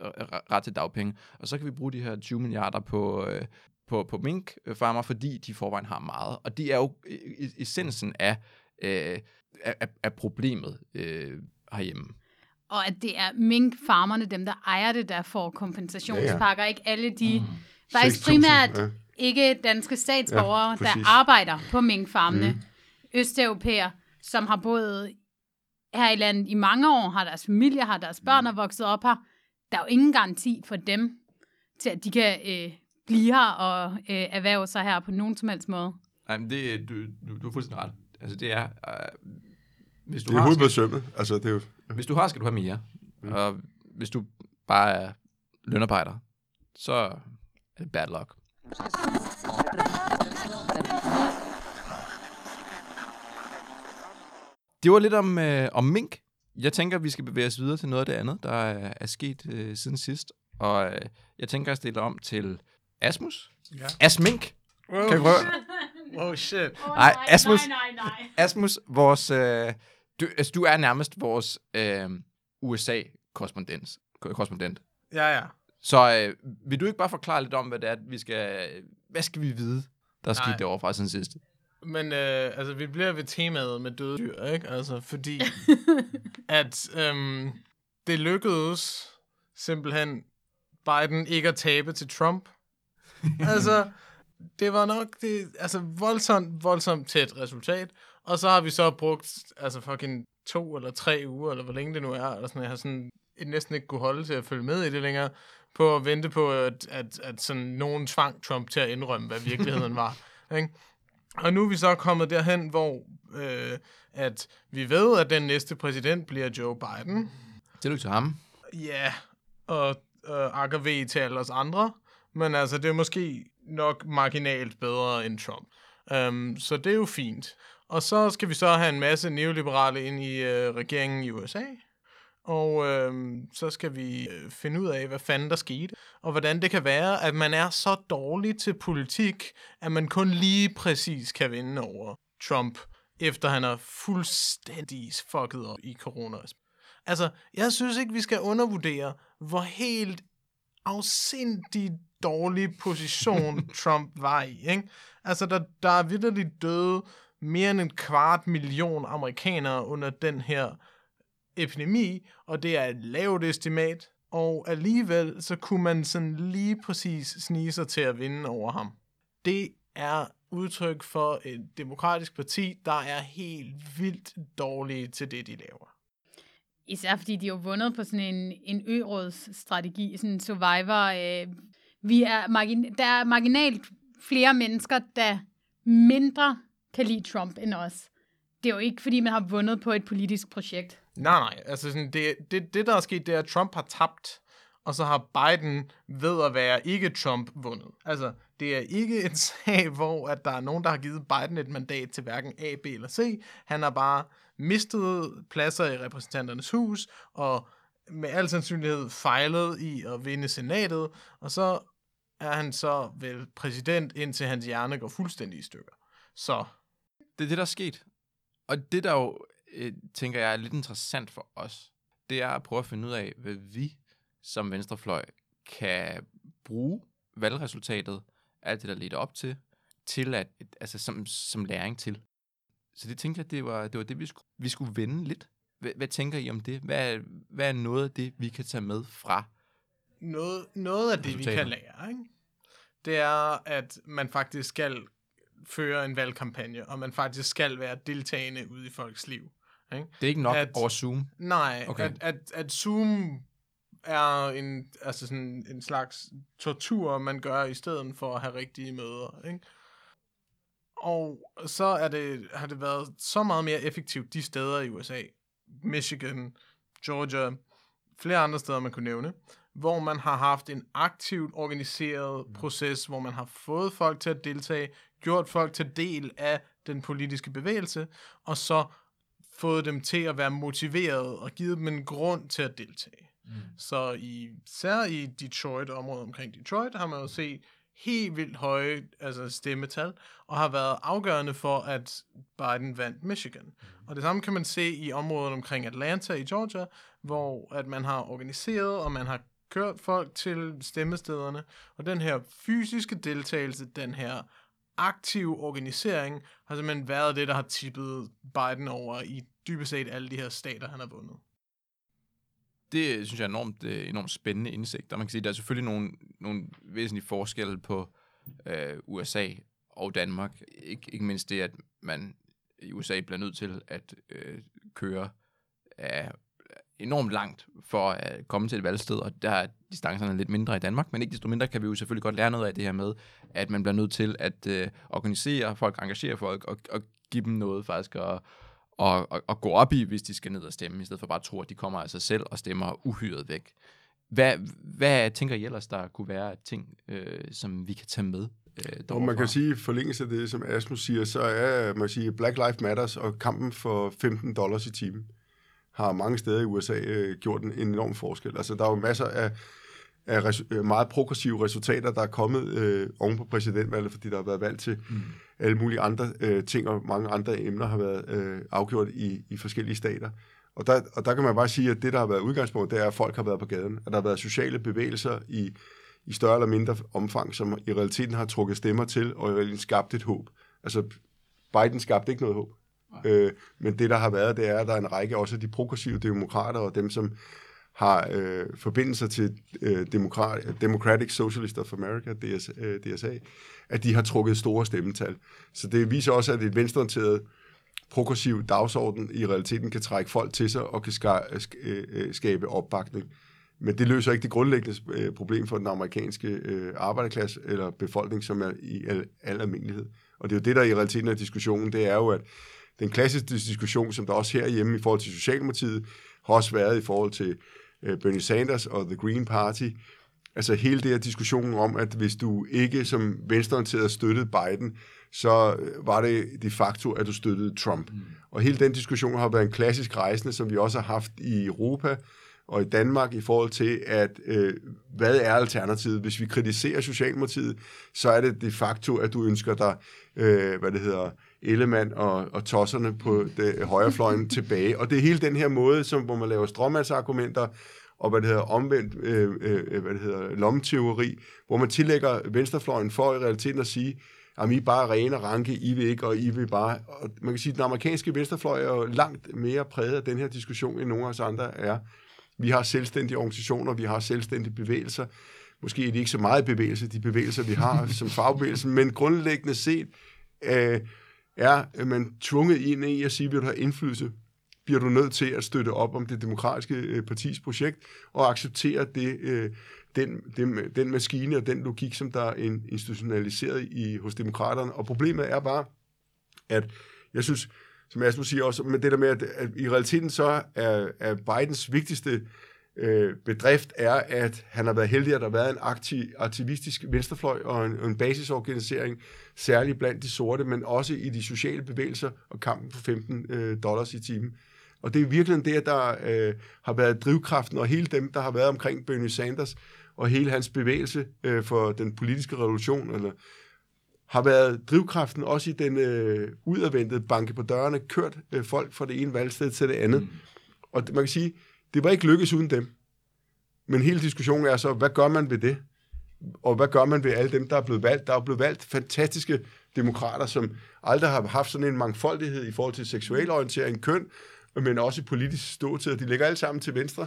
ret til dagpenge. Og så kan vi bruge de her 20 milliarder på, øh, på, på minkfarmer, fordi de forvejen har meget. Og det er jo essensen af, øh, af, af problemet øh, herhjemme. og at det er minkfarmerne, dem der ejer det, der får kompensationspakker, ikke alle de, faktisk 6.000, primært ja. ikke danske statsborgere, Ja, ja, præcis. der arbejder på minkfarmene, mm. østeuropæer, som har boet her i landet i mange år, har deres familie, har deres børn er vokset op her. Der er jo ingen garanti for dem, til at de kan øh, blive her og øh, erhverve sig her på nogen som helst måde. Nej, men det, du, du, du er fuldstændig ret. Altså, det er... Øh, hvis, du Det er har, hovedet skal, på sømmet. Altså, det er jo... hvis du har, skal du have mere. Og hvis du bare er lønarbejder, så er det bad luck. Det var lidt om, øh, om mink. Jeg tænker, vi skal bevæge os videre til noget af det andet, der er, er sket øh, siden sidst. Og øh, jeg tænker at stille om til Asmus. Ja. Asmink. Wow. Kan vi prøve? Oh shit. Oh, Nej, Asmus- Nej, nej, nej. Asmus, vores, øh, du, altså, du er nærmest vores øh, USA-korrespondent. korrespondent. Ja, ja. Så øh, vil du ikke bare forklare lidt om, hvad det er, vi skal, hvad skal vi vide, der er sket Nej. derovre fra siden sidste? Men øh, altså, vi bliver ved temaet med døde dyr, ikke? Altså, fordi at øhm, det lykkedes simpelthen Biden ikke at tabe til Trump. altså, det var nok det, altså, voldsomt, voldsomt tæt resultat. Og så har vi så brugt, altså fucking to eller tre uger, eller hvor længe det nu er, eller sådan, jeg har sådan næsten ikke kunne holde til at følge med i det længere, på at vente på, at, at, at sådan nogen tvang Trump til at indrømme, hvad virkeligheden var. Ikke? Og nu er vi så kommet derhen, hvor øh, at vi ved, at den næste præsident bliver Joe Biden. Tillykke til ham. Ja, og øh, akker ved til alle os andre. Men altså, det er måske nok marginalt bedre end Trump. Um, så det er jo fint. Og så skal vi så have en masse neoliberale ind i øh, regeringen i USA. Og øh, så skal vi øh, finde ud af, hvad fanden der skete, og hvordan det kan være, at man er så dårlig til politik, at man kun lige præcis kan vinde over Trump, efter han er fuldstændig fucket op i corona. Altså, jeg synes ikke, vi skal undervurdere, hvor helt afsindigt dårlig position Trump var i. Ikke? Altså, der, der er vidderligt døde mere end en kvart million amerikanere under den her epidemi, og det er et lavt estimat, og alligevel så kunne man sådan lige præcis snige sig til at vinde over ham. Det er udtryk for et demokratisk parti, der er helt vildt dårlige til det, de laver. Især fordi de har vundet på sådan en, en ø-rådsstrategi, sådan en survivor. Øh, vi er margin- der er marginalt flere mennesker, der mindre kan lide Trump end os. Det er jo ikke, fordi man har vundet på et politisk projekt. Nej, nej. Altså sådan, det, det, det, der er sket, det er, at Trump har tabt, og så har Biden ved at være ikke-Trump vundet. Altså, det er ikke en sag, hvor at der er nogen, der har givet Biden et mandat til hverken A, B eller C. Han har bare mistet pladser i repræsentanternes hus, og med al sandsynlighed fejlet i at vinde senatet, og så er han så vel præsident, indtil hans hjerne går fuldstændig i stykker. Så Det er det, der er sket. Og det, der jo, øh, tænker jeg, er lidt interessant for os, det er at prøve at finde ud af, hvad vi som venstrefløj kan bruge valgresultatet, alt det, der ledte op til, til at, altså som, som læring til. Så det tænkte jeg, det var det, var det vi, skulle, vi skulle vende lidt. Hvad, hvad tænker I om det? Hvad er, hvad er noget af det, vi kan tage med fra? noget, noget af det, vi kan lære, ikke? Det er, at man faktisk skal føre en valgkampagne, og man faktisk skal være deltagende ude i folks liv. Ikke? Det er ikke nok At- over Zoom. Nej, Okay. at, at, at Zoom er en, altså sådan en slags tortur, man gør i stedet for at have rigtige møder. Ikke? Og så er det, har det været så meget mere effektivt de steder i USA, Michigan, Georgia, flere andre steder, man kunne nævne, hvor man har haft en aktivt organiseret proces, hvor man har fået folk til at deltage, gjort folk til del af den politiske bevægelse, og så fået dem til at være motiveret og givet dem en grund til at deltage. Mm. Så i, især i Detroit, området omkring Detroit, har man jo set helt vildt høje altså stemmetal, og har været afgørende for, at Biden vandt Michigan. Mm. Og det samme kan man se i området omkring Atlanta i Georgia, hvor at man har organiseret, og man har kørt folk til stemmestederne, og den her fysiske deltagelse, den her aktive organisering, har simpelthen været det, der har tippet Biden over i dybest set alle de her stater, han har vundet. det synes jeg er enormt, øh, enormt spændende indsigt. Og man kan sige, at der er selvfølgelig nogle, nogle væsentlige forskelle på øh, USA og Danmark. Ik- ikke mindst det, at man i USA bliver nødt til at øh, køre af enormt langt for at komme til et valgsted, og der er distancerne lidt mindre i Danmark, men ikke desto mindre kan vi jo selvfølgelig godt lære noget af det her med, at man bliver nødt til at øh, organisere folk, engagere folk, og, og give dem noget faktisk at, og, og, og gå op i, hvis de skal ned og stemme, i stedet for bare at tro, at de kommer af sig selv og stemmer uhyret væk. Hvad, hvad tænker I ellers, der kunne være ting, øh, som vi kan tage med? Øh, Og man kan sige, forlængelse af det, som Asmus siger, så er man kan sige, Black Lives Matters og kampen for 15 dollars i timen har mange steder i USA øh, gjort en, en enorm forskel. Altså, der er jo masser af, af res, øh, meget progressive resultater, der er kommet øh, oven på præsidentvalget, fordi der har været valg til mm. alle mulige andre øh, ting, og mange andre emner har været øh, afgjort i, i forskellige stater. Og der, og der kan man bare sige, at det, der har været udgangspunkt, det er, at folk har været på gaden. At der har været sociale bevægelser i, i større eller mindre omfang, som i realiteten har trukket stemmer til, og i realiteten skabt et håb. Altså, Biden skabte ikke noget håb. Øh, men det, der har været, det er, at der er en række også af de progressive demokrater, og dem, som har øh, forbindelser til øh, Demokrat, Democratic Socialist of America, DS, øh, DSA, at de har trukket store stemmetal. Så det viser også, at et venstreorienteret progressiv dagsorden i realiteten kan trække folk til sig og kan ska, øh, øh, skabe opbakning. Men det løser ikke det grundlæggende øh, problem for den amerikanske øh, arbejderklasse eller befolkning, som er i al, al almindelighed. Og det er jo det, der i realiteten er diskussionen, det er jo, at den klassiske diskussion, som der også herhjemme i forhold til Socialdemokratiet, har også været i forhold til øh, Bernie Sanders og The Green Party. Altså hele det her diskussionen om, at hvis du ikke som venstreorienteret støttede Biden, så øh, var det de facto, at du støttede Trump. Mm. Og hele den diskussion har været en klassisk rejsende, som vi også har haft i Europa og i Danmark i forhold til, at øh, hvad er alternativet? Hvis vi kritiserer Socialdemokratiet, så er det de facto, at du ønsker dig, øh, hvad det hedder, Ellemann og, og tosserne på det, højrefløjen tilbage. Og det er hele den her måde, som, hvor man laver stråmandsargumenter, og hvad det hedder omvendt, øh, øh, hvad det hedder, lommeteori, hvor man tillægger venstrefløjen for i realiteten at sige, at I er bare rene ranke, I vil ikke, og I vil bare... Og man kan sige, at den amerikanske venstrefløj er jo langt mere præget af den her diskussion, end nogen af os andre er. Vi har selvstændige organisationer, vi har selvstændige bevægelser. Måske er de ikke så meget bevægelse, de bevægelser, vi har som fagbevægelsen, men grundlæggende set øh, er man tvunget ind i at sige, vil du have indflydelse, bliver du nødt til at støtte op om det demokratiske øh, partis projekt og acceptere det, øh, den, den, den maskine og den logik, som der er institutionaliseret i, hos demokraterne. Og problemet er bare, at jeg synes, som Asmus siger også, men det der med, at, at i realiteten så er, er Bidens vigtigste øh, bedrift er, at han har været heldig, at der har været en aktiv, aktivistisk venstrefløj og en, en basisorganisering, særligt blandt de sorte, men også i de sociale bevægelser og kampen for 15 øh, dollars i timen. Og det er virkelig det, der øh, har været drivkraften, og hele dem, der har været omkring Bernie Sanders, og hele hans bevægelse øh, for den politiske revolution, eller har været drivkraften også i den øh, udadvendte banke på dørene, kørt øh, folk fra det ene valgsted til det andet. Mm. Og det, man kan sige, det var ikke lykkes uden dem. Men hele diskussionen er så, hvad gør man ved det? Og hvad gør man ved alle dem, der er blevet valgt? Der er blevet valgt fantastiske demokrater, som aldrig har haft sådan en mangfoldighed i forhold til seksuel orientering, køn, men også i politisk ståtid. De ligger alle sammen til venstre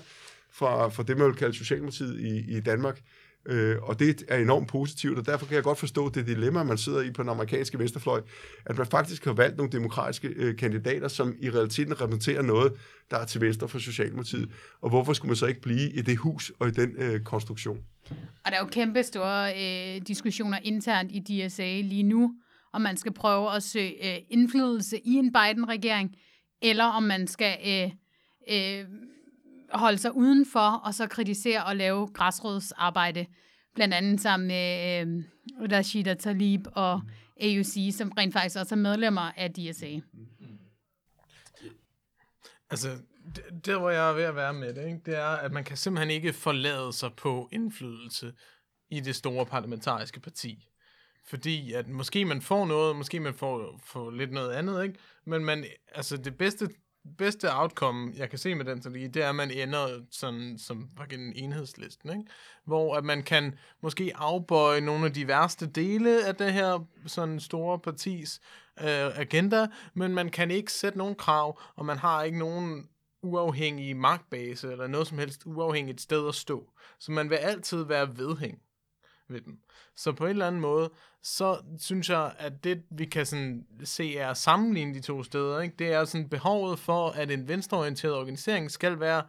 for, for det, man vil kalde Socialdemokratiet i, i Danmark. Øh, og det er enormt positivt, og derfor kan jeg godt forstå det dilemma, man sidder i på den amerikanske venstrefløj, at man faktisk har valgt nogle demokratiske øh, kandidater, som i realiteten repræsenterer noget, der er til venstre for Socialdemokratiet. Og hvorfor skulle man så ikke blive i det hus og i den øh, konstruktion? Og der er jo kæmpe store øh, diskussioner internt i DSA lige nu, om man skal prøve at søge øh, indflydelse i en Biden-regering, eller om man skal øh, øh, holde sig udenfor, og så kritisere og lave græsrådsarbejde, blandt andet sammen med øh, Rashida Talib og AUC, som rent faktisk også er medlemmer af DSA. Altså, der hvor jeg er ved at være med det, ikke, det er, at man kan simpelthen ikke forlade sig på indflydelse i det store parlamentariske parti. Fordi at måske man får noget, måske man får, får lidt noget andet, ikke? Men man, altså det bedste, bedste outcome, jeg kan se med den så det er, at man ender sådan som fucking enhedslisten, ikke? Hvor at man kan måske afbøje nogle af de værste dele af det her sådan store partis øh, agenda, men man kan ikke sætte nogen krav, og man har ikke nogen uafhængig magtbase, eller noget som helst uafhængigt sted at stå. Så man vil altid være vedhæng ved dem. Så på en eller anden måde, så synes jeg, at det vi kan sådan se er sammenligne de to steder, ikke? det er sådan behovet for, at en venstreorienteret organisering skal være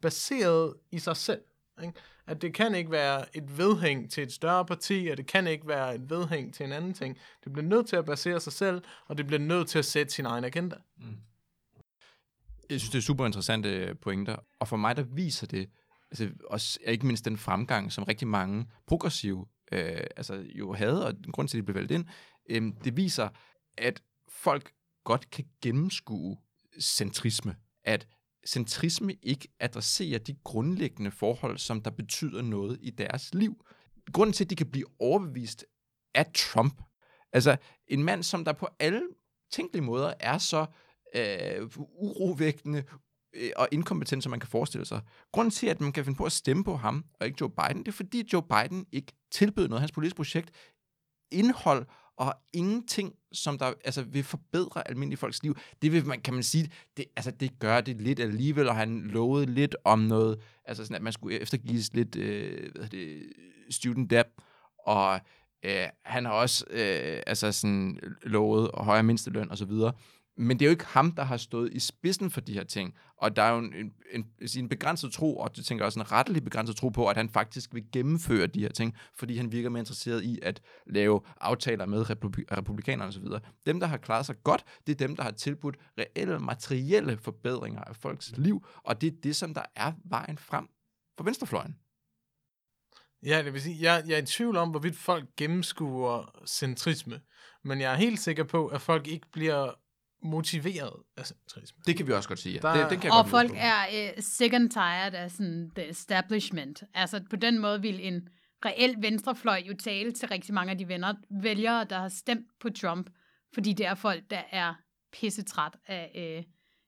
baseret i sig selv. Ikke? At det kan ikke være et vedhæng til et større parti, og det kan ikke være et vedhæng til en anden ting. Det bliver nødt til at basere sig selv, og det bliver nødt til at sætte sin egen agenda. Mm. Jeg synes, det er super interessante øh, pointer, og for mig, der viser det, altså også ikke mindst den fremgang, som rigtig mange progressive øh, altså jo havde, og den grund til, at de blev valgt ind, øh, det viser, at folk godt kan gennemskue centrisme. At centrisme ikke adresserer de grundlæggende forhold, som der betyder noget i deres liv. Grunden til, at de kan blive overbevist af Trump, altså en mand, som der på alle tænkelige måder er så øh, urovækkende, Øh, og inkompetent, som man kan forestille sig. Grunden til, at man kan finde på at stemme på ham, og ikke Joe Biden, det er fordi Joe Biden ikke tilbød noget af hans politiske projekt, indhold og ingenting, som der altså, vil forbedre almindelige folks liv. Det vil man, kan man sige, det, altså, det gør det lidt alligevel, og han lovede lidt om noget, altså sådan, at man skulle eftergives lidt øh, hvad det, student debt, og øh, han har også øh, altså sådan, lovet højere mindsteløn og så videre. Men det er jo ikke ham, der har stået i spidsen for de her ting. Og der er jo en, en, en, altså en begrænset tro, og det tænker jeg også en rettelig begrænset tro på, at han faktisk vil gennemføre de her ting, fordi han virker mere interesseret i at lave aftaler med republi- republikanerne osv. Dem, der har klaret sig godt, det er dem, der har tilbudt reelle materielle forbedringer af folks liv, og det er det, som der er vejen frem for venstrefløjen. Ja, det vil sige, jeg, jeg er i tvivl om, hvorvidt folk gennemskuer centrisme, men jeg er helt sikker på, at folk ikke bliver motiveret af centrisme. Det kan vi også godt sige, ja. Der- det, den kan jeg Og godt folk er uh, sick and tired af sådan the establishment. Altså på den måde vil en reel venstrefløj jo tale til rigtig mange af de venner, vælgere, der har stemt på Trump, fordi det er folk, der er pissetræt af uh,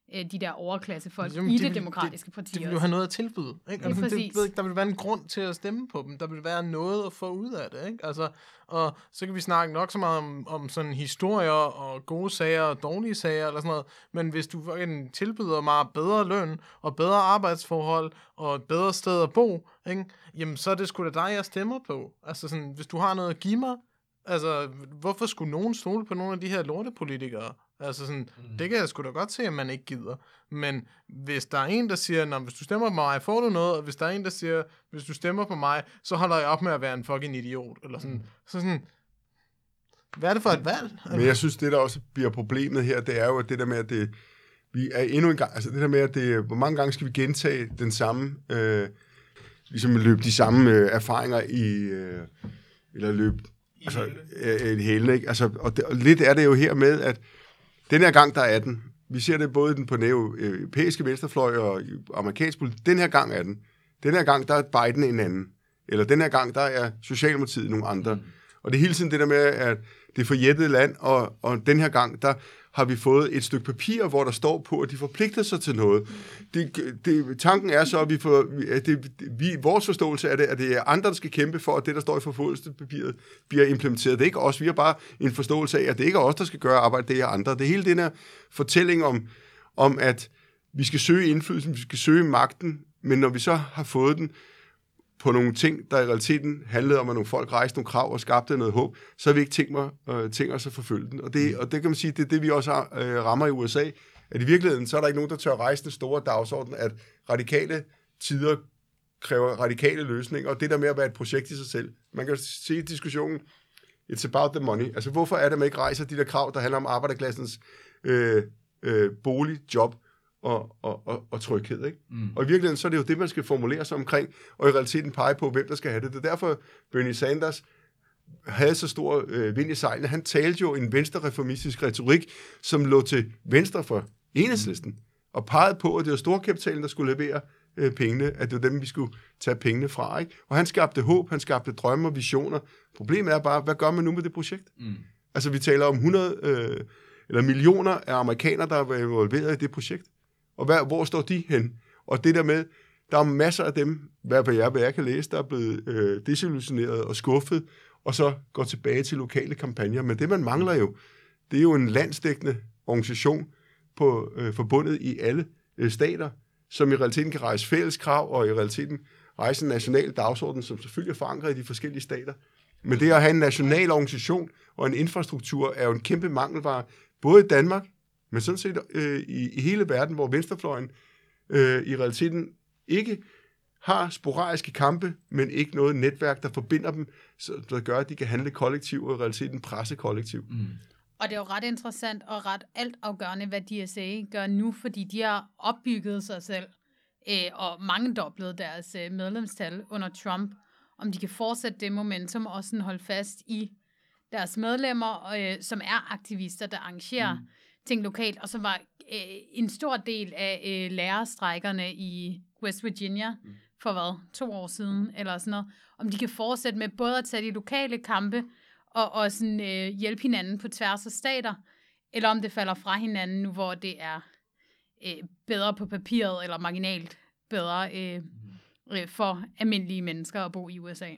uh, de der overklassefolk Jamen, i de det vil- demokratiske parti De vil jo have noget at tilbyde. Ikke? Altså, det, ved, ikke, der vil være en grund til at stemme på dem. Der vil være noget at få ud af det. Ikke? Altså, og så kan vi snakke nok så meget om, om sådan historier og gode sager og dårlige sager eller sådan noget. Men hvis du fucking tilbyder mig bedre løn og bedre arbejdsforhold og et bedre sted at bo, ikke? jamen så er det sgu da dig, jeg stemmer på. Altså sådan, hvis du har noget at give mig, Altså, hvorfor skulle nogen stole på nogle af de her lortepolitikere? Altså sådan, mm. det kan jeg sgu da godt se, at man ikke gider. Men hvis der er en, der siger, hvis du stemmer på mig, får du noget, og hvis der er en, der siger, hvis du stemmer på mig, så holder jeg op med at være en fucking idiot. Eller sådan, mm. så sådan, hvad er det for et valg? Men jeg synes, det der også bliver problemet her, det er jo det der med, at det, vi er endnu en gang, altså det der med, at det, hvor mange gange skal vi gentage den samme, øh, ligesom løbe de samme øh, erfaringer i, øh, eller løbe, altså øh, et hele, ikke? Altså, og, det, og lidt er det jo her med, at den her gang, der er den, vi ser det både den på den europæiske venstrefløj og amerikansk politik, den her gang er den. Den her gang, der er Biden en anden. Eller den her gang, der er Socialdemokratiet nogle andre. Mm. Og det er hele tiden det der med, at det er forjættet land, og, og den her gang, der har vi fået et stykke papir, hvor der står på, at de forpligter sig til noget. Det, det, tanken er så, at, vi får, at det, vi, vores forståelse af det, at det er andre, der skal kæmpe for, at det, der står i forfodelsespapiret, bliver implementeret. Det er ikke os. Vi har bare en forståelse af, at det ikke er os, der skal gøre arbejdet, det er andre. Det er hele den her fortælling om, om, at vi skal søge indflydelsen, vi skal søge magten, men når vi så har fået den, på nogle ting, der i realiteten handlede om, at nogle folk rejste nogle krav og skabte noget håb, så har vi ikke tænkt, mig, øh, tænkt os at forfølge den. Og det, og det kan man sige, det er det, vi også har, øh, rammer i USA, at i virkeligheden, så er der ikke nogen, der tør rejse den store dagsorden, at radikale tider kræver radikale løsninger, og det der med at være et projekt i sig selv. Man kan jo se diskussionen, it's about the money. Altså, hvorfor er det, man ikke rejser de der krav, der handler om arbejderklassens øh, øh, bolig, job og, og, og, og tryghed, ikke? Mm. Og i virkeligheden, så er det jo det, man skal formulere sig omkring, og i realiteten pege på, hvem der skal have det. Det er derfor, Bernie Sanders havde så stor øh, vind i sejlene. Han talte jo en venstrereformistisk retorik, som lå til venstre for enhedslisten, og pegede på, at det var storkapitalen, der skulle levere øh, pengene, at det var dem, vi skulle tage pengene fra. Ikke? Og han skabte håb, han skabte drømme og visioner. Problemet er bare, hvad gør man nu med det projekt? Mm. Altså, vi taler om 100 øh, eller millioner af amerikanere, der er involveret i det projekt. Og hvad, hvor står de hen? Og det der med, der er masser af dem, hvad jeg, hvad jeg kan læse, der er blevet øh, desillusioneret og skuffet, og så går tilbage til lokale kampagner. Men det, man mangler jo, det er jo en landsdækkende organisation på, øh, forbundet i alle øh, stater, som i realiteten kan rejse fælles krav, og i realiteten rejse en national dagsorden, som selvfølgelig er forankret i de forskellige stater. Men det at have en national organisation og en infrastruktur er jo en kæmpe mangelvare, både i Danmark, men sådan set øh, i, i hele verden, hvor venstrefløjen øh, i realiteten ikke har sporadiske kampe, men ikke noget netværk, der forbinder dem, så, der gør, at de kan handle kollektivt og i realiteten presse kollektivt. Mm. Og det er jo ret interessant og ret altafgørende, hvad DSA gør nu, fordi de har opbygget sig selv øh, og mangedoblet deres øh, medlemstal under Trump. Om de kan fortsætte det momentum og sådan holde fast i deres medlemmer, øh, som er aktivister, der arrangerer mm. Ting lokalt, og som var øh, en stor del af øh, lærerstrækkerne i West Virginia mm. for hvad, to år siden, eller sådan noget. Om de kan fortsætte med både at tage de lokale kampe, og, og sådan, øh, hjælpe hinanden på tværs af stater, eller om det falder fra hinanden nu, hvor det er øh, bedre på papiret, eller marginalt bedre øh, øh, for almindelige mennesker at bo i USA.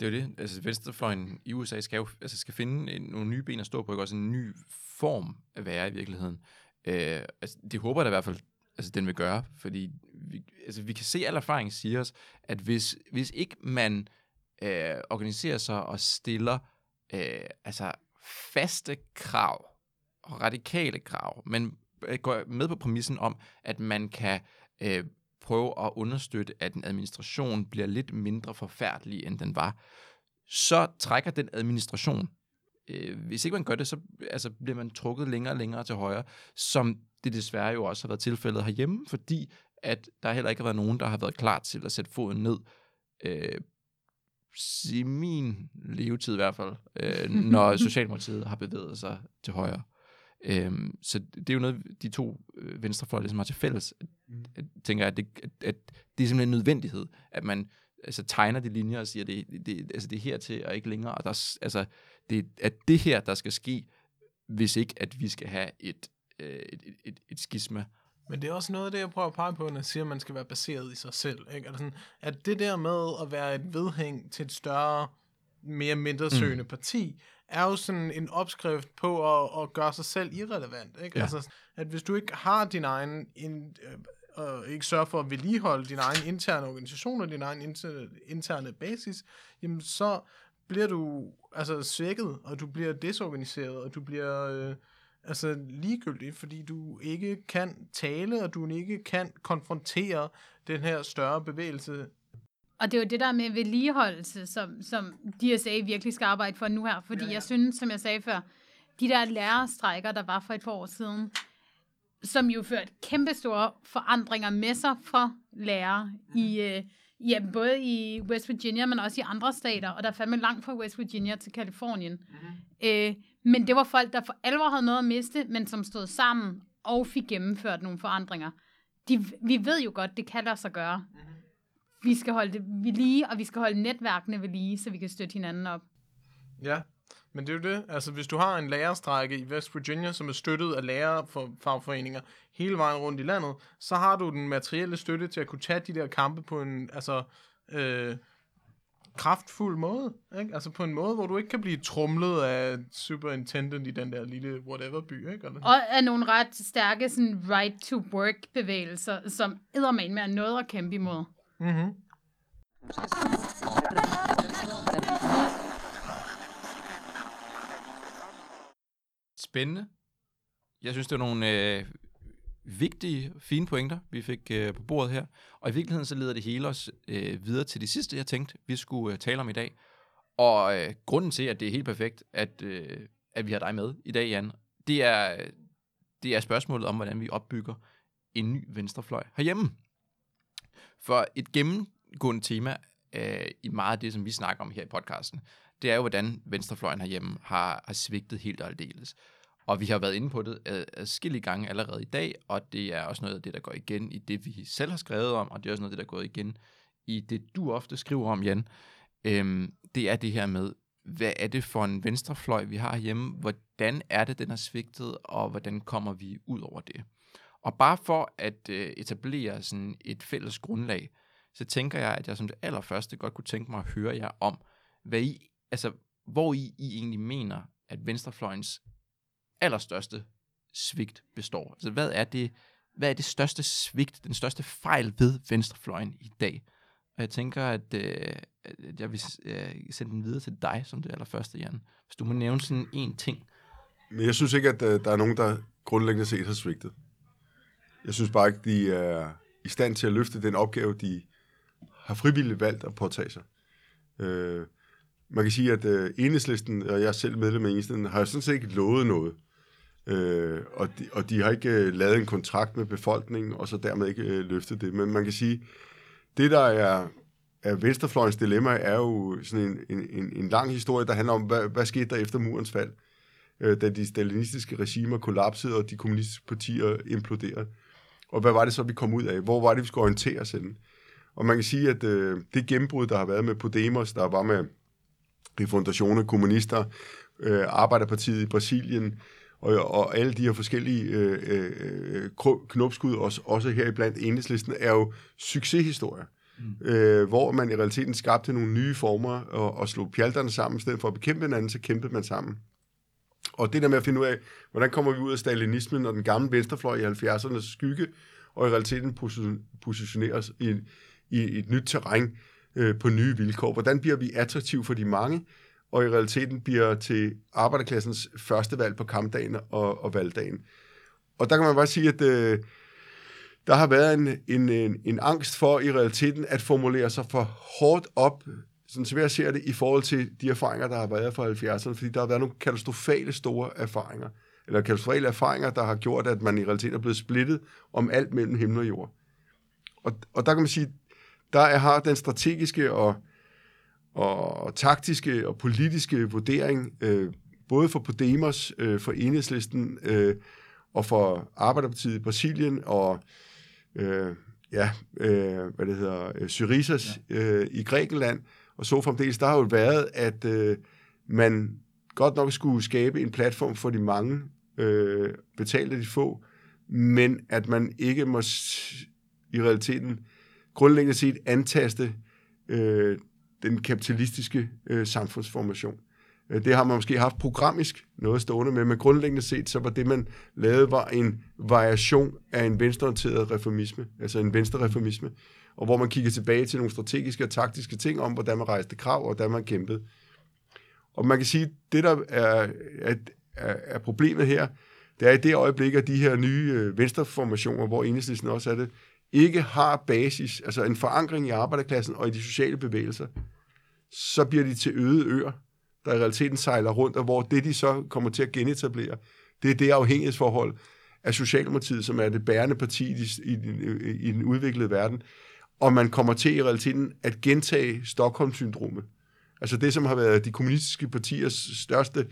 Det er jo det. Altså, venstrefløjen i USA skal jo altså, skal finde en, nogle nye ben at stå på, ikke? også en ny form at være i virkeligheden. Øh, altså, det håber jeg da i hvert fald, altså, den vil gøre, fordi vi, altså, vi kan se, at al erfaring siger os, at hvis, hvis ikke man øh, organiserer sig og stiller øh, altså faste krav og radikale krav, men øh, går med på præmissen om, at man kan øh, prøve at understøtte, at en administration bliver lidt mindre forfærdelig, end den var, så trækker den administration. Øh, hvis ikke man gør det, så altså, bliver man trukket længere og længere til højre, som det desværre jo også har været tilfældet herhjemme, fordi at der heller ikke har været nogen, der har været klar til at sætte foden ned øh, i min levetid i hvert fald, øh, når Socialdemokratiet har bevæget sig til højre. Øhm, så det er jo noget, de to øh, venstrefløje ligesom har til fælles. At, at, tænker jeg, at det, at, at det er simpelthen en nødvendighed, at man altså, tegner de linjer og siger, at det, det, altså, det er hertil og ikke længere. Og der, altså, det er det her, der skal ske, hvis ikke at vi skal have et, øh, et, et, et, skisma. Men det er også noget af det, jeg prøver at pege på, når jeg siger, at man skal være baseret i sig selv. Ikke? Altså sådan, at det der med at være et vedhæng til et større, mere mindre søgende mm. parti, er jo sådan en opskrift på at, at gøre sig selv irrelevant. Ikke? Ja. Altså, at hvis du ikke har din egen, in, øh, ikke sørger for at vedligeholde din egen interne organisation og din egen interne, interne basis, jamen så bliver du altså svækket, og du bliver desorganiseret, og du bliver øh, altså ligegyldig, fordi du ikke kan tale, og du ikke kan konfrontere den her større bevægelse og det er jo det der med vedligeholdelse, som, som DSA virkelig skal arbejde for nu her. Fordi ja, ja. jeg synes, som jeg sagde før, de der lærerstrækker, der var for et par år siden, som jo førte kæmpe store forandringer med sig for lærere mm. i, øh, ja, både i West Virginia, men også i andre stater. Og der er fandme langt fra West Virginia til Kalifornien. Mm. Øh, men det var folk, der for alvor havde noget at miste, men som stod sammen og fik gennemført nogle forandringer. De, vi ved jo godt, det kan lade sig gøre. Mm vi skal holde det ved lige, og vi skal holde netværkene ved lige, så vi kan støtte hinanden op. Ja, men det er jo det. Altså, hvis du har en lærerstrække i West Virginia, som er støttet af lærer for fagforeninger hele vejen rundt i landet, så har du den materielle støtte til at kunne tage de der kampe på en altså, øh, kraftfuld måde. Ikke? Altså på en måde, hvor du ikke kan blive trumlet af superintendent i den der lille whatever by. Ikke? Eller? Og af nogle ret stærke sådan, right-to-work-bevægelser, som eddermane med noget at kæmpe imod. Mm-hmm. Spændende. Jeg synes, det er nogle øh, vigtige, fine pointer, vi fik øh, på bordet her. Og i virkeligheden så leder det hele os øh, videre til det sidste, jeg tænkte, vi skulle øh, tale om i dag. Og øh, grunden til, at det er helt perfekt, at, øh, at vi har dig med i dag, Jan, det er, det er spørgsmålet om, hvordan vi opbygger en ny venstrefløj herhjemme. For et gennemgående tema øh, i meget af det, som vi snakker om her i podcasten, det er jo, hvordan venstrefløjen herhjemme har, har svigtet helt og aldeles. Og vi har været inde på det øh, adskillige gange allerede i dag, og det er også noget af det, der går igen i det, vi selv har skrevet om, og det er også noget af det, der går igen i det, du ofte skriver om, Jan. Øhm, det er det her med, hvad er det for en venstrefløj, vi har hjemme? Hvordan er det, den har svigtet, og hvordan kommer vi ud over det? Og bare for at øh, etablere sådan et fælles grundlag, så tænker jeg, at jeg som det allerførste godt kunne tænke mig at høre jer om, hvad I, altså, hvor I, I egentlig mener, at venstrefløjens allerstørste svigt består. Altså, hvad er det, hvad er det største svigt, den største fejl ved venstrefløjen i dag? Og jeg tænker, at, øh, at jeg vil øh, sende den videre til dig som det allerførste, Jan. Hvis du må nævne sådan en ting. Men jeg synes ikke, at øh, der er nogen, der grundlæggende set har svigtet. Jeg synes bare ikke, de er i stand til at løfte den opgave, de har frivilligt valgt at påtage sig. Øh, man kan sige, at øh, enhedslisten, og jeg er selv medlem af enhedslisten, har sådan set ikke lovet noget. Øh, og, de, og de har ikke øh, lavet en kontrakt med befolkningen, og så dermed ikke øh, løftet det. Men man kan sige, det der er, er Venstrefløjens dilemma, er jo sådan en, en, en lang historie, der handler om, hvad, hvad skete der efter murens fald, øh, da de stalinistiske regimer kollapsede, og de kommunistiske partier imploderede. Og hvad var det så, vi kom ud af? Hvor var det, vi skulle orientere os henne? Og man kan sige, at øh, det gennembrud, der har været med Podemos, der var med refundationer, kommunister, øh, Arbejderpartiet i Brasilien, og, og alle de her forskellige øh, øh, knopskud, også, også her blandt enhedslisten, er jo succeshistorier. Mm. Øh, hvor man i realiteten skabte nogle nye former og, og slog pjalterne sammen, i stedet for at bekæmpe hinanden, så kæmpede man sammen. Og det der med at finde ud af, hvordan kommer vi ud af stalinismen og den gamle venstrefløj i 70'ernes skygge, og i realiteten positionere os i, i et nyt terræn øh, på nye vilkår. Hvordan bliver vi attraktive for de mange, og i realiteten bliver til arbejderklassens første valg på kampdagen og, og valgdagen. Og der kan man bare sige, at øh, der har været en, en, en, en angst for i realiteten at formulere sig for hårdt op, sådan som jeg ser det, i forhold til de erfaringer, der har været fra 70'erne, fordi der har været nogle katastrofale store erfaringer, eller katastrofale erfaringer, der har gjort, at man i realiteten er blevet splittet om alt mellem himmel og jord. Og, og der kan man sige, der er, har den strategiske og og taktiske og politiske vurdering, øh, både for Podemos, øh, for Enhedslisten øh, og for Arbejderpartiet i Brasilien og øh, ja, øh, hvad det hedder, øh, Syrizas øh, i Grækenland, og så fremdeles, der har jo været, at øh, man godt nok skulle skabe en platform for de mange, øh, betalte de få, men at man ikke må i realiteten grundlæggende set antaste øh, den kapitalistiske øh, samfundsformation. Øh, det har man måske haft programmisk noget stående med, men grundlæggende set, så var det, man lavede, var en variation af en venstreorienteret reformisme, altså en venstrereformisme, og hvor man kigger tilbage til nogle strategiske og taktiske ting om, hvordan man rejste krav, og hvordan man kæmpede. Og man kan sige, det der er, er, er problemet her, det er i det øjeblik, at de her nye øh, venstreformationer, hvor enhedslisten også er det, ikke har basis, altså en forankring i arbejderklassen og i de sociale bevægelser, så bliver de til øde øer, der i realiteten sejler rundt, og hvor det, de så kommer til at genetablere, det er det afhængighedsforhold af Socialdemokratiet, som er det bærende parti i, i, i, den udviklede verden, og man kommer til i realiteten at gentage Stockholm-syndromet. Altså det, som har været de kommunistiske partiers største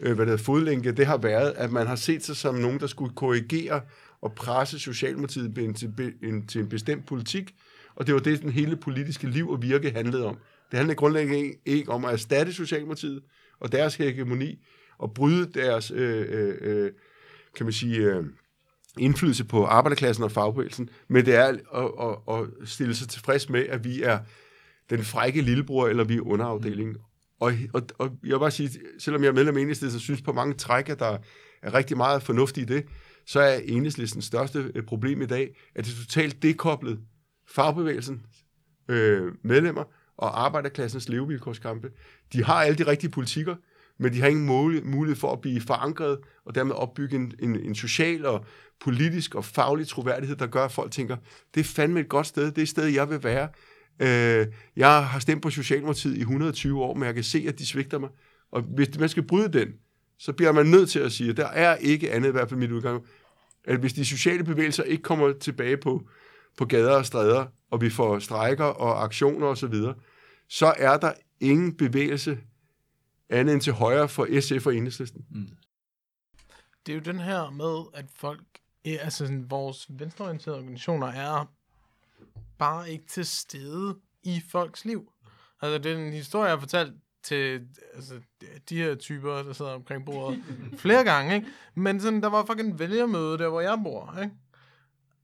øh, hvad det hedder, fodlænke, det har været, at man har set sig som nogen, der skulle korrigere og presse Socialdemokratiet til, en, til en bestemt politik, og det var det, den hele politiske liv og virke handlede om. Det handlede grundlæggende ikke om at erstatte Socialdemokratiet og deres hegemoni, og bryde deres, øh, øh, øh, kan man sige, øh, indflydelse på arbejderklassen og fagbevægelsen, men det er at, at, at stille sig tilfreds med, at vi er den frække lillebror, eller vi er underafdelingen. Og, og, og jeg vil bare sige, selvom jeg er medlem af enhedslisten, så synes på mange træk, at der er rigtig meget fornuftigt i det, så er enhedslistens største øh, problem i dag, at det er totalt dekoblet fagbevægelsen, øh, medlemmer og arbejderklassens levevilkårskampe. De har alle de rigtige politikker, men de har ingen mulighed for at blive forankret og dermed opbygge en, en, en social og politisk og faglig troværdighed, der gør, at folk tænker, det er fandme et godt sted, det er et sted, jeg vil være. Øh, jeg har stemt på Socialdemokratiet i 120 år, men jeg kan se, at de svigter mig. Og hvis man skal bryde den, så bliver man nødt til at sige, at der er ikke andet, i hvert fald mit udgang, at hvis de sociale bevægelser ikke kommer tilbage på, på gader og stræder, og vi får strejker og aktioner osv., så, så er der ingen bevægelse andet end til højre for SF og Enhedslisten. Mm. Det er jo den her med, at folk, altså sådan, vores venstreorienterede organisationer er bare ikke til stede i folks liv. Altså, det er en historie, jeg har fortalt til altså, de her typer, der sidder omkring bordet flere gange, ikke? Men sådan, der var fucking vælgermøde der, hvor jeg bor, ikke?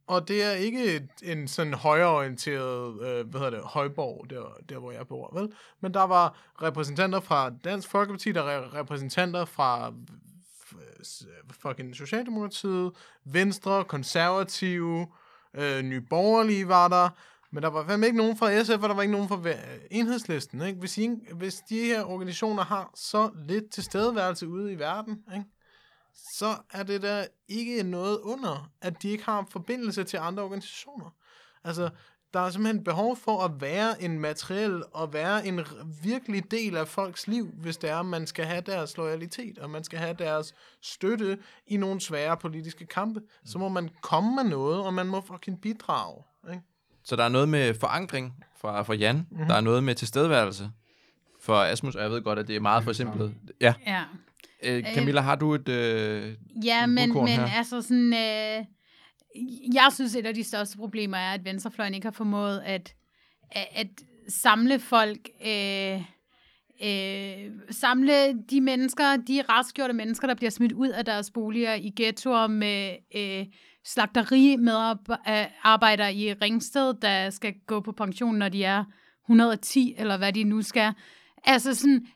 Og det er ikke et, en sådan højreorienteret, øh, hvad hedder det, højborg, der, der hvor jeg bor, vel? Men der var repræsentanter fra Dansk Folkeparti, der var repræsentanter fra øh, fucking Socialdemokratiet, Venstre, Konservative, øh, Nye Borgerlige var der, men der var fandme ikke nogen fra SF, og der var ikke nogen fra enhedslisten. Ikke? Hvis, I, hvis de her organisationer har så lidt tilstedeværelse ude i verden, ikke? så er det da ikke noget under, at de ikke har forbindelse til andre organisationer. Altså, der er simpelthen behov for at være en materiel og være en virkelig del af folks liv, hvis det er, at man skal have deres loyalitet, og man skal have deres støtte i nogle svære politiske kampe. Så må man komme med noget, og man må fucking bidrage. Ikke? Så der er noget med forankring fra, fra Jan. Mm-hmm. Der er noget med tilstedeværelse for Asmus, og jeg ved godt, at det er meget for simpelt. Ja. Ja. Øh, Camilla, har du et... Øh, Ja, en men, men her. altså sådan... Øh, jeg synes, et af de største problemer er, at venstrefløjen ikke har formået at, at, samle folk... Øh, øh, samle de mennesker, de raskgjorte mennesker, der bliver smidt ud af deres boliger i ghettoer med øh, slagteri medarbejdere i Ringsted, der skal gå på pension, når de er 110, eller hvad de nu skal. Altså sådan,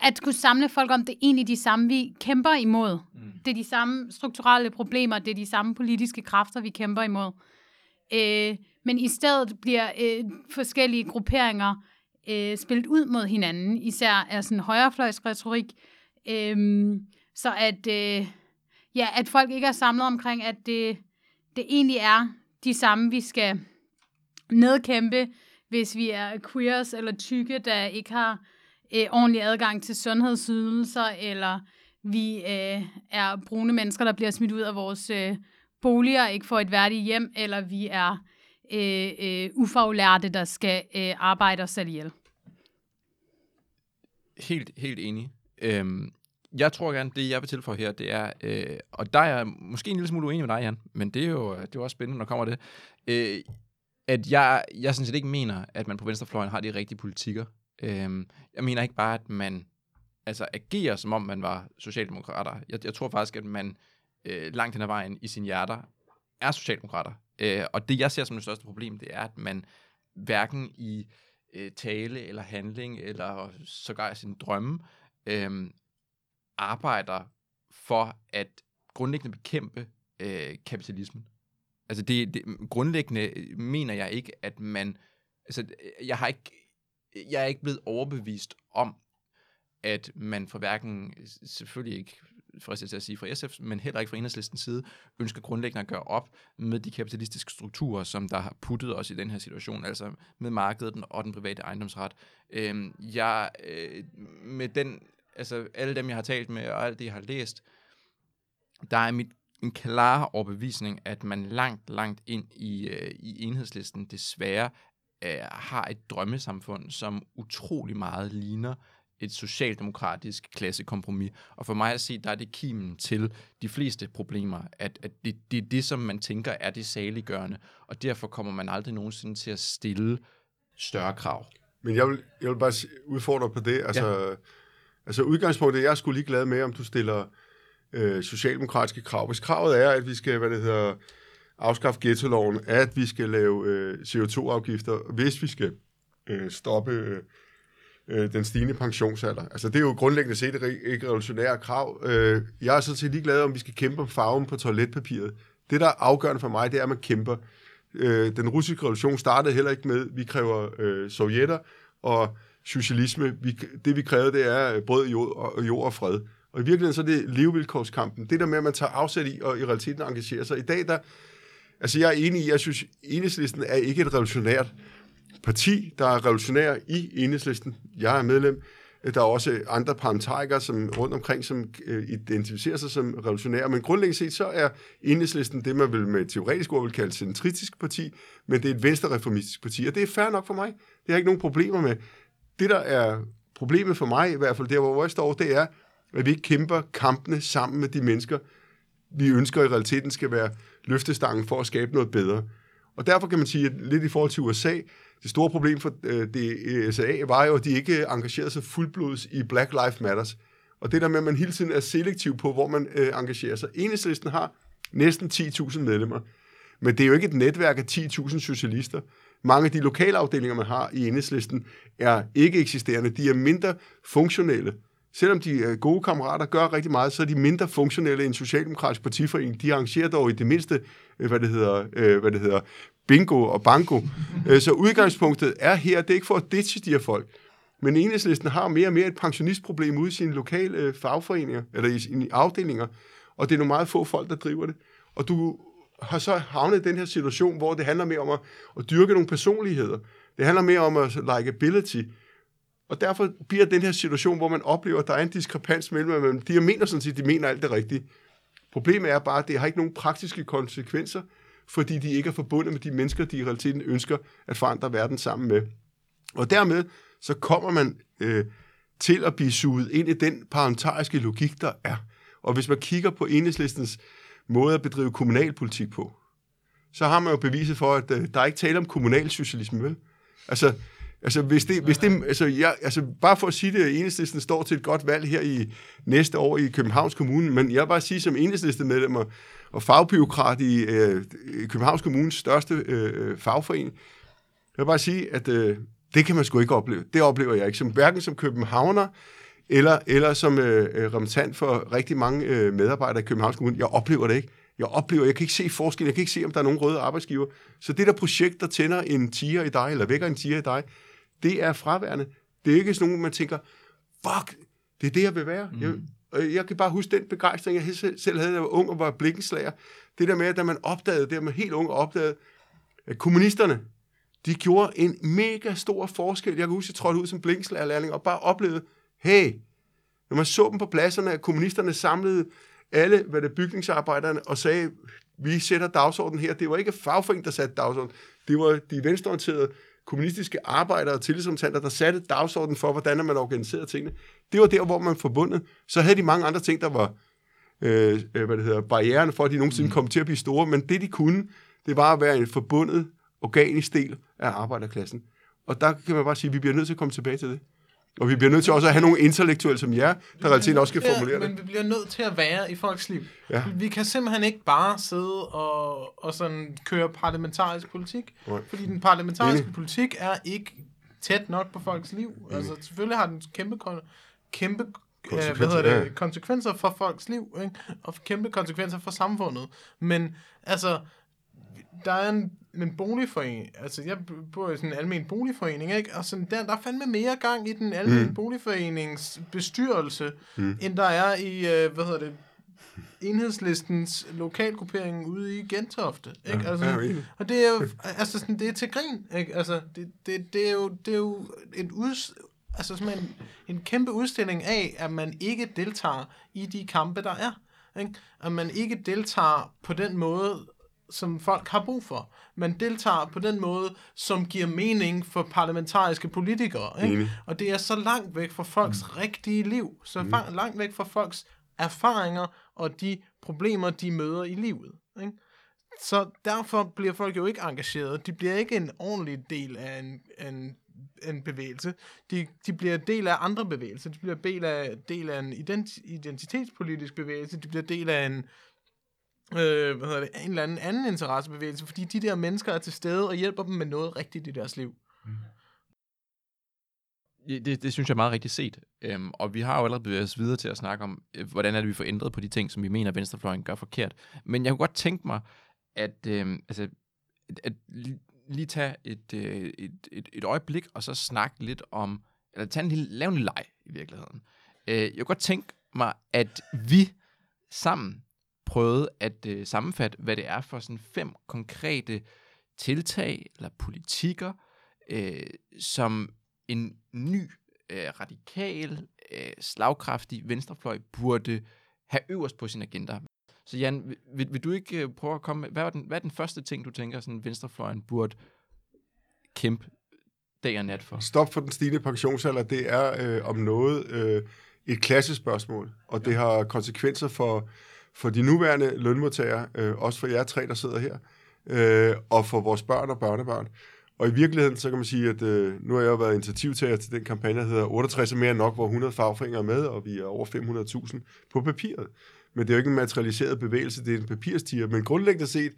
at kunne samle folk om, det er egentlig de samme, vi kæmper imod. Mm. Det er de samme strukturelle problemer, det er de samme politiske kræfter, vi kæmper imod. Øh, men i stedet bliver øh, forskellige grupperinger øh, spillet ud mod hinanden, især af sådan højrefløjsretorik, øh, så at, øh, ja, at folk ikke er samlet omkring, at det, det egentlig er de samme, vi skal nedkæmpe, hvis vi er queers eller tykke, der ikke har øh, ordentlig adgang til sundhedsydelser, eller vi øh, er brune mennesker, der bliver smidt ud af vores øh, boliger og ikke får et værdigt hjem, eller vi er øh, øh, ufaglærte, der skal øh, arbejde os selv ihjel. helt, helt enig. Øhm, jeg tror gerne, det jeg vil tilføje her, det er, øh, og der er jeg måske en lille smule uenig med dig, Jan, men det er jo, øh, det er jo også spændende, når kommer det, øh, at jeg, jeg sådan set ikke mener, at man på venstrefløjen har de rigtige politikker. Øh, jeg mener ikke bare, at man altså agerer, som om man var socialdemokrater. Jeg, jeg tror faktisk, at man øh, langt hen ad vejen i sine hjerter er socialdemokrater. Øh, og det, jeg ser som det største problem, det er, at man hverken i øh, tale eller handling, eller sågar i sine drømme, øh, arbejder for at grundlæggende bekæmpe øh, kapitalismen. Altså det, det, grundlæggende øh, mener jeg ikke, at man, altså øh, jeg har ikke, jeg er ikke blevet overbevist om, at man fra hverken, selvfølgelig ikke fristet til at sige fra SF, men heller ikke fra enhedslistens side, ønsker grundlæggende at gøre op med de kapitalistiske strukturer, som der har puttet os i den her situation, altså med markedet og den private ejendomsret. Øhm, jeg, øh, med den, altså alle dem, jeg har talt med, og alt det, jeg har læst, der er mit en klar overbevisning, at man langt, langt ind i, øh, i enhedslisten desværre øh, har et drømmesamfund, som utrolig meget ligner et socialdemokratisk klassekompromis. Og for mig at se, der er det kimen til de fleste problemer, at, at det, det er det, som man tænker er det saliggørende, og derfor kommer man aldrig nogensinde til at stille større krav. Men jeg vil, jeg vil bare udfordre på det. Altså, ja altså udgangspunktet, jeg er sgu lige glad med, om du stiller øh, socialdemokratiske krav. Hvis kravet er, at vi skal, hvad det hedder, afskaffe ghetto-loven, at vi skal lave øh, CO2-afgifter, hvis vi skal øh, stoppe øh, øh, den stigende pensionsalder. Altså, det er jo grundlæggende set et ikke revolutionære krav. Øh, jeg er sådan set ligeglad, om vi skal kæmpe om farven på toiletpapiret. Det, der er afgørende for mig, det er, at man kæmper. Øh, den russiske revolution startede heller ikke med, vi kræver øh, sovjetter og socialisme. Vi, det, vi kræver, det er brød, jord og, jord og fred. Og i virkeligheden så er det levevilkårskampen. Det der med, at man tager afsæt i og i realiteten engagerer sig. I dag, der, altså jeg er enig i, jeg synes, enhedslisten er ikke et revolutionært parti, der er revolutionær i enhedslisten. Jeg er medlem. Der er også andre parlamentarikere som rundt omkring, som øh, identificerer sig som revolutionære. Men grundlæggende set, så er enhedslisten det, man vil med teoretisk ord vil kalde et centristisk parti, men det er et venstrereformistisk parti, og det er fair nok for mig. Det har jeg ikke nogen problemer med. Det, der er problemet for mig, i hvert fald der, hvor jeg står, det er, at vi ikke kæmper kampene sammen med de mennesker, vi ønsker i realiteten skal være løftestangen for at skabe noget bedre. Og derfor kan man sige, at lidt i forhold til USA, det store problem for øh, USA var jo, at de ikke engagerede sig fuldblods i Black Lives Matters. Og det der med, at man hele tiden er selektiv på, hvor man øh, engagerer sig. Enhedslisten har næsten 10.000 medlemmer. Men det er jo ikke et netværk af 10.000 socialister. Mange af de lokalafdelinger, man har i enhedslisten, er ikke eksisterende. De er mindre funktionelle. selvom de er gode kammerater, gør rigtig meget, så er de mindre funktionelle end Socialdemokratisk Partiforening. De arrangerer dog i det mindste, øh, hvad det hedder, øh, hvad det hedder bingo og banko. Så udgangspunktet er her, det er ikke for at ditche folk, men enhedslisten har mere og mere et pensionistproblem ude i sine lokale fagforeninger, eller i sine afdelinger, og det er nogle meget få folk, der driver det. Og du har så havnet i den her situation, hvor det handler mere om at, at dyrke nogle personligheder. Det handler mere om at likability. Og derfor bliver den her situation, hvor man oplever, at der er en diskrepans mellem at De mener sådan set, de mener alt det rigtige. Problemet er bare, at det har ikke nogen praktiske konsekvenser, fordi de ikke er forbundet med de mennesker, de i realiteten ønsker at forandre verden sammen med. Og dermed så kommer man øh, til at blive suget ind i den parlamentariske logik, der er. Og hvis man kigger på enhedslistens måde at bedrive kommunalpolitik på, så har man jo beviset for, at øh, der er ikke tale om kommunalsocialisme, vel? Altså, altså, hvis det, hvis det, altså, jeg, altså, bare for at sige det, at enhedslisten står til et godt valg her i næste år i Københavns Kommune, men jeg vil bare sige som enhedslistemedlem og, og fagbyråkrat i øh, Københavns Kommunes største øh, fagforening, jeg vil bare sige, at øh, det kan man sgu ikke opleve. Det oplever jeg ikke, som hverken som københavner, eller, eller som øh, øh, repræsentant for rigtig mange øh, medarbejdere i Københavns Kommune. Jeg oplever det ikke. Jeg oplever, jeg kan ikke se forskel, jeg kan ikke se, om der er nogen røde arbejdsgiver. Så det der projekt, der tænder en tiger i dig, eller vækker en tiger i dig, det er fraværende. Det er ikke sådan nogen, man tænker, fuck, det er det, jeg vil være. Mm. Jeg, jeg kan bare huske den begejstring, jeg selv, havde, da jeg var ung og var blikkenslager. Det der med, at da man opdagede, det man helt ung opdagede, at kommunisterne, de gjorde en mega stor forskel. Jeg kan huske, jeg trådte ud som blikkenslagerlærling og bare oplevede, hey, når man så dem på pladserne, at kommunisterne samlede alle hvad det, bygningsarbejderne og sagde, vi sætter dagsordenen her. Det var ikke fagforeningen, der satte dagsordenen. Det var de venstreorienterede kommunistiske arbejdere og tillidsomtander, der satte dagsordenen for, hvordan man organiserede tingene. Det var der, hvor man forbundet. Så havde de mange andre ting, der var øh, øh hvad det hedder, barrieren for, at de nogensinde mm. kom til at blive store. Men det, de kunne, det var at være en forbundet, organisk del af arbejderklassen. Og der kan man bare sige, at vi bliver nødt til at komme tilbage til det. Og vi bliver nødt til også at have nogle intellektuelle som jer, der reelt også skal formulere det. Men vi bliver nødt til at være i folks liv. Ja. Vi kan simpelthen ikke bare sidde og, og sådan køre parlamentarisk politik, Nej. fordi den parlamentariske Enig. politik er ikke tæt nok på folks liv. Enig. Altså selvfølgelig har den kæmpe, kæmpe konsekvenser, øh, hvad hedder det, ja. konsekvenser for folks liv, ikke? og kæmpe konsekvenser for samfundet. Men altså, der er en en boligforening, altså jeg bor i sådan en almen boligforening, ikke? og sådan der, der er fandme mere gang i den almen mm. boligforenings bestyrelse, mm. end der er i, øh, hvad hedder det, enhedslistens lokalgruppering ude i Gentofte. Ikke? Ja, altså, ja, og det er jo altså, sådan, det er til grin. Ikke? Altså, det, det, det, er jo, det er jo et ud, altså, sådan en, en kæmpe udstilling af, at man ikke deltager i de kampe, der er. Ikke? At man ikke deltager på den måde, som folk har brug for. Man deltager på den måde, som giver mening for parlamentariske politikere. Ikke? Mm. Og det er så langt væk fra folks mm. rigtige liv, så mm. langt væk fra folks erfaringer og de problemer, de møder i livet. Ikke? Så derfor bliver folk jo ikke engageret. De bliver ikke en ordentlig del af en, en, en bevægelse. De, de bliver del af andre bevægelser. De bliver del af, del af en identitetspolitisk bevægelse. De bliver del af en øh, hvad hedder det, en eller anden anden interessebevægelse, fordi de der mennesker er til stede og hjælper dem med noget rigtigt i deres liv. Mm. Det, det synes jeg er meget rigtigt set. Øhm, og vi har jo allerede bevæget os videre til at snakke om, øh, hvordan er det, vi får ændret på de ting, som vi mener, venstrefløjen gør forkert. Men jeg kunne godt tænke mig, at, øhm, altså, at lige tage et, øh, et, et, et øjeblik, og så snakke lidt om, eller tage en lille, lave en leg i virkeligheden. Øh, jeg kunne godt tænke mig, at vi sammen prøvet at øh, sammenfatte, hvad det er for sådan fem konkrete tiltag eller politikker, øh, som en ny, øh, radikal, øh, slagkraftig venstrefløj burde have øverst på sin agenda. Så Jan, vil, vil du ikke øh, prøve at komme med, hvad er, den, hvad er den første ting, du tænker, sådan venstrefløjen burde kæmpe dag og nat for? Stop for den stigende pensionsalder, det er øh, om noget øh, et klassespørgsmål, og det har konsekvenser for for de nuværende lønmodtagere, øh, også for jer tre, der sidder her, øh, og for vores børn og børnebørn. Og i virkeligheden, så kan man sige, at øh, nu har jeg jo været initiativtager til den kampagne, der hedder 68 er mere end nok, hvor 100 fagforeninger er med, og vi er over 500.000 på papiret. Men det er jo ikke en materialiseret bevægelse, det er en papirstiger. Men grundlæggende set,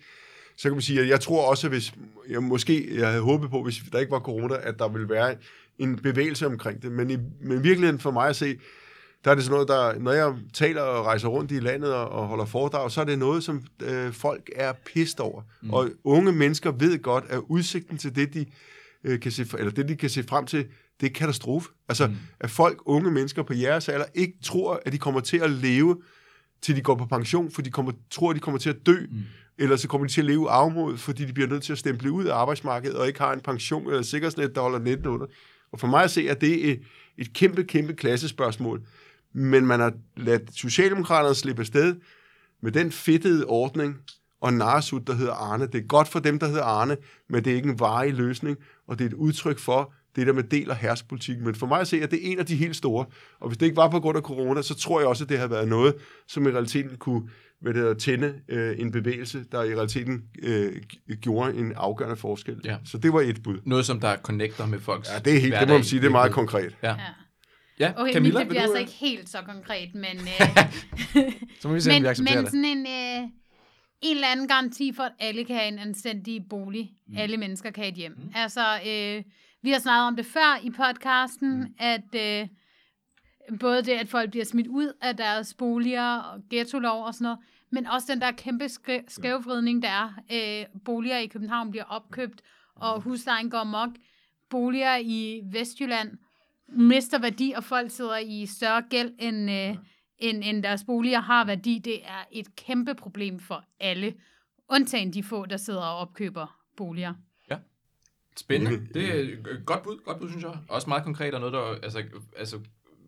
så kan man sige, at jeg tror også, at hvis, jeg måske, jeg havde håbet på, hvis der ikke var corona, at der ville være en bevægelse omkring det. Men i, men i virkeligheden for mig at se, der er det sådan noget, der, når jeg taler og rejser rundt i landet og, og holder foredrag, så er det noget, som øh, folk er pist over. Mm. Og unge mennesker ved godt, at udsigten til det, de, øh, kan se, eller det, de kan se frem til, det er katastrofe. Altså, mm. at folk, unge mennesker på jeres alder, ikke tror, at de kommer til at leve, til de går på pension, for de kommer, tror, at de kommer til at dø, mm. eller så kommer de til at leve afmod, fordi de bliver nødt til at stemple ud af arbejdsmarkedet, og ikke har en pension eller sikkerhedsnet, der holder netten under. Og for mig at se, at det er et, et kæmpe, kæmpe klassespørgsmål. Men man har ladt Socialdemokraterne slippe afsted med den fedtede ordning og narsut, der hedder Arne. Det er godt for dem, der hedder Arne, men det er ikke en varig løsning, og det er et udtryk for det der med del- og herspolitik. Men for mig at se, at det er en af de helt store. Og hvis det ikke var på grund af corona, så tror jeg også, at det har været noget, som i realiteten kunne hvad det hedder, tænde øh, en bevægelse, der i realiteten øh, gjorde en afgørende forskel. Ja. Så det var et bud. Noget, som der connecter med folks Ja, det er helt, det må man sige, det er meget konkret. Ja. Ja. Ja, Okay, Camilla, det bliver du, altså øh, ikke helt så konkret, men, øh, Så må vi se, om men, vi accepterer men det. sådan en, øh, en eller anden garanti for, at alle kan have en anstændig bolig. Mm. Alle mennesker kan have et hjem. Mm. Altså, øh, vi har snakket om det før i podcasten, mm. at øh, både det, at folk bliver smidt ud af deres boliger og ghetto-lov og sådan noget, men også den der kæmpe skæ- skævvridning, der er. Øh, boliger i København bliver opkøbt, og huslejen går mok. Boliger i Vestjylland mister værdi, og folk sidder i større gæld, end, øh, end, end deres boliger har værdi. Det er et kæmpe problem for alle, undtagen de få, der sidder og opkøber boliger. Spændende. Enig. Det er et godt bud, godt bud, synes jeg. Også meget konkret og noget, der altså, altså,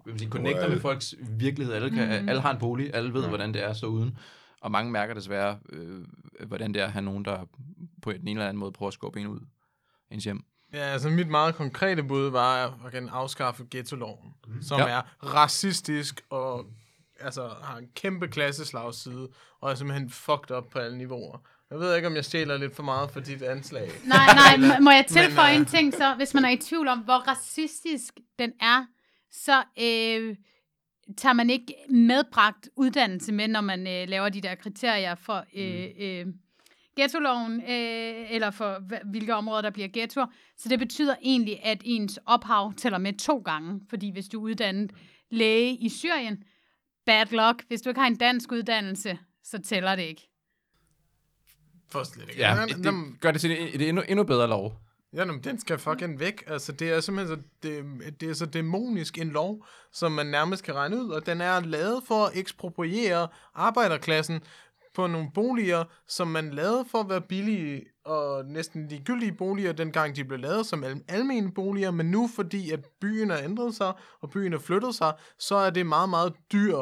man sige, connecter med folks virkelighed. Alle, kan, Mhm. alle har en bolig, alle ved, hvordan det er at stå uden. Og mange mærker desværre, øh, hvordan det er at have nogen, der på en eller anden måde prøver at skubbe en ud ens hjem. Ja, altså mit meget konkrete bud var at gerne afskaffe ghetto-loven, som Ja. er racistisk og altså har en kæmpe klasseslagside, og er simpelthen fucked up på alle niveauer. Jeg ved ikke, om jeg stjæler lidt for meget for dit anslag. Nej, nej, må- må jeg tilføje Men, en ting så, hvis man er i tvivl om, hvor racistisk den er, så øh, tager man ikke medbragt uddannelse med, når man øh, laver de der kriterier for øh, øh, ghetto-loven, øh, eller for hvilke områder, der bliver ghettoer. Så det betyder egentlig, at ens ophav tæller med to gange, fordi hvis du er uddannet læge i Syrien, bad luck. Hvis du ikke har en dansk uddannelse, så tæller det ikke. For slet ikke. Ja, det, gør det til en, et endnu, endnu bedre lov. Ja, men den skal fucking væk. Altså, det er simpelthen så, det, det er så dæmonisk en lov, som man nærmest kan regne ud, og den er lavet for at ekspropriere arbejderklassen på nogle boliger, som man lavede for at være billige og næsten ligegyldige boliger, dengang de blev lavet som al- almene boliger, men nu fordi at byen har ændret sig, og byen har flyttet sig, så er det meget, meget dyr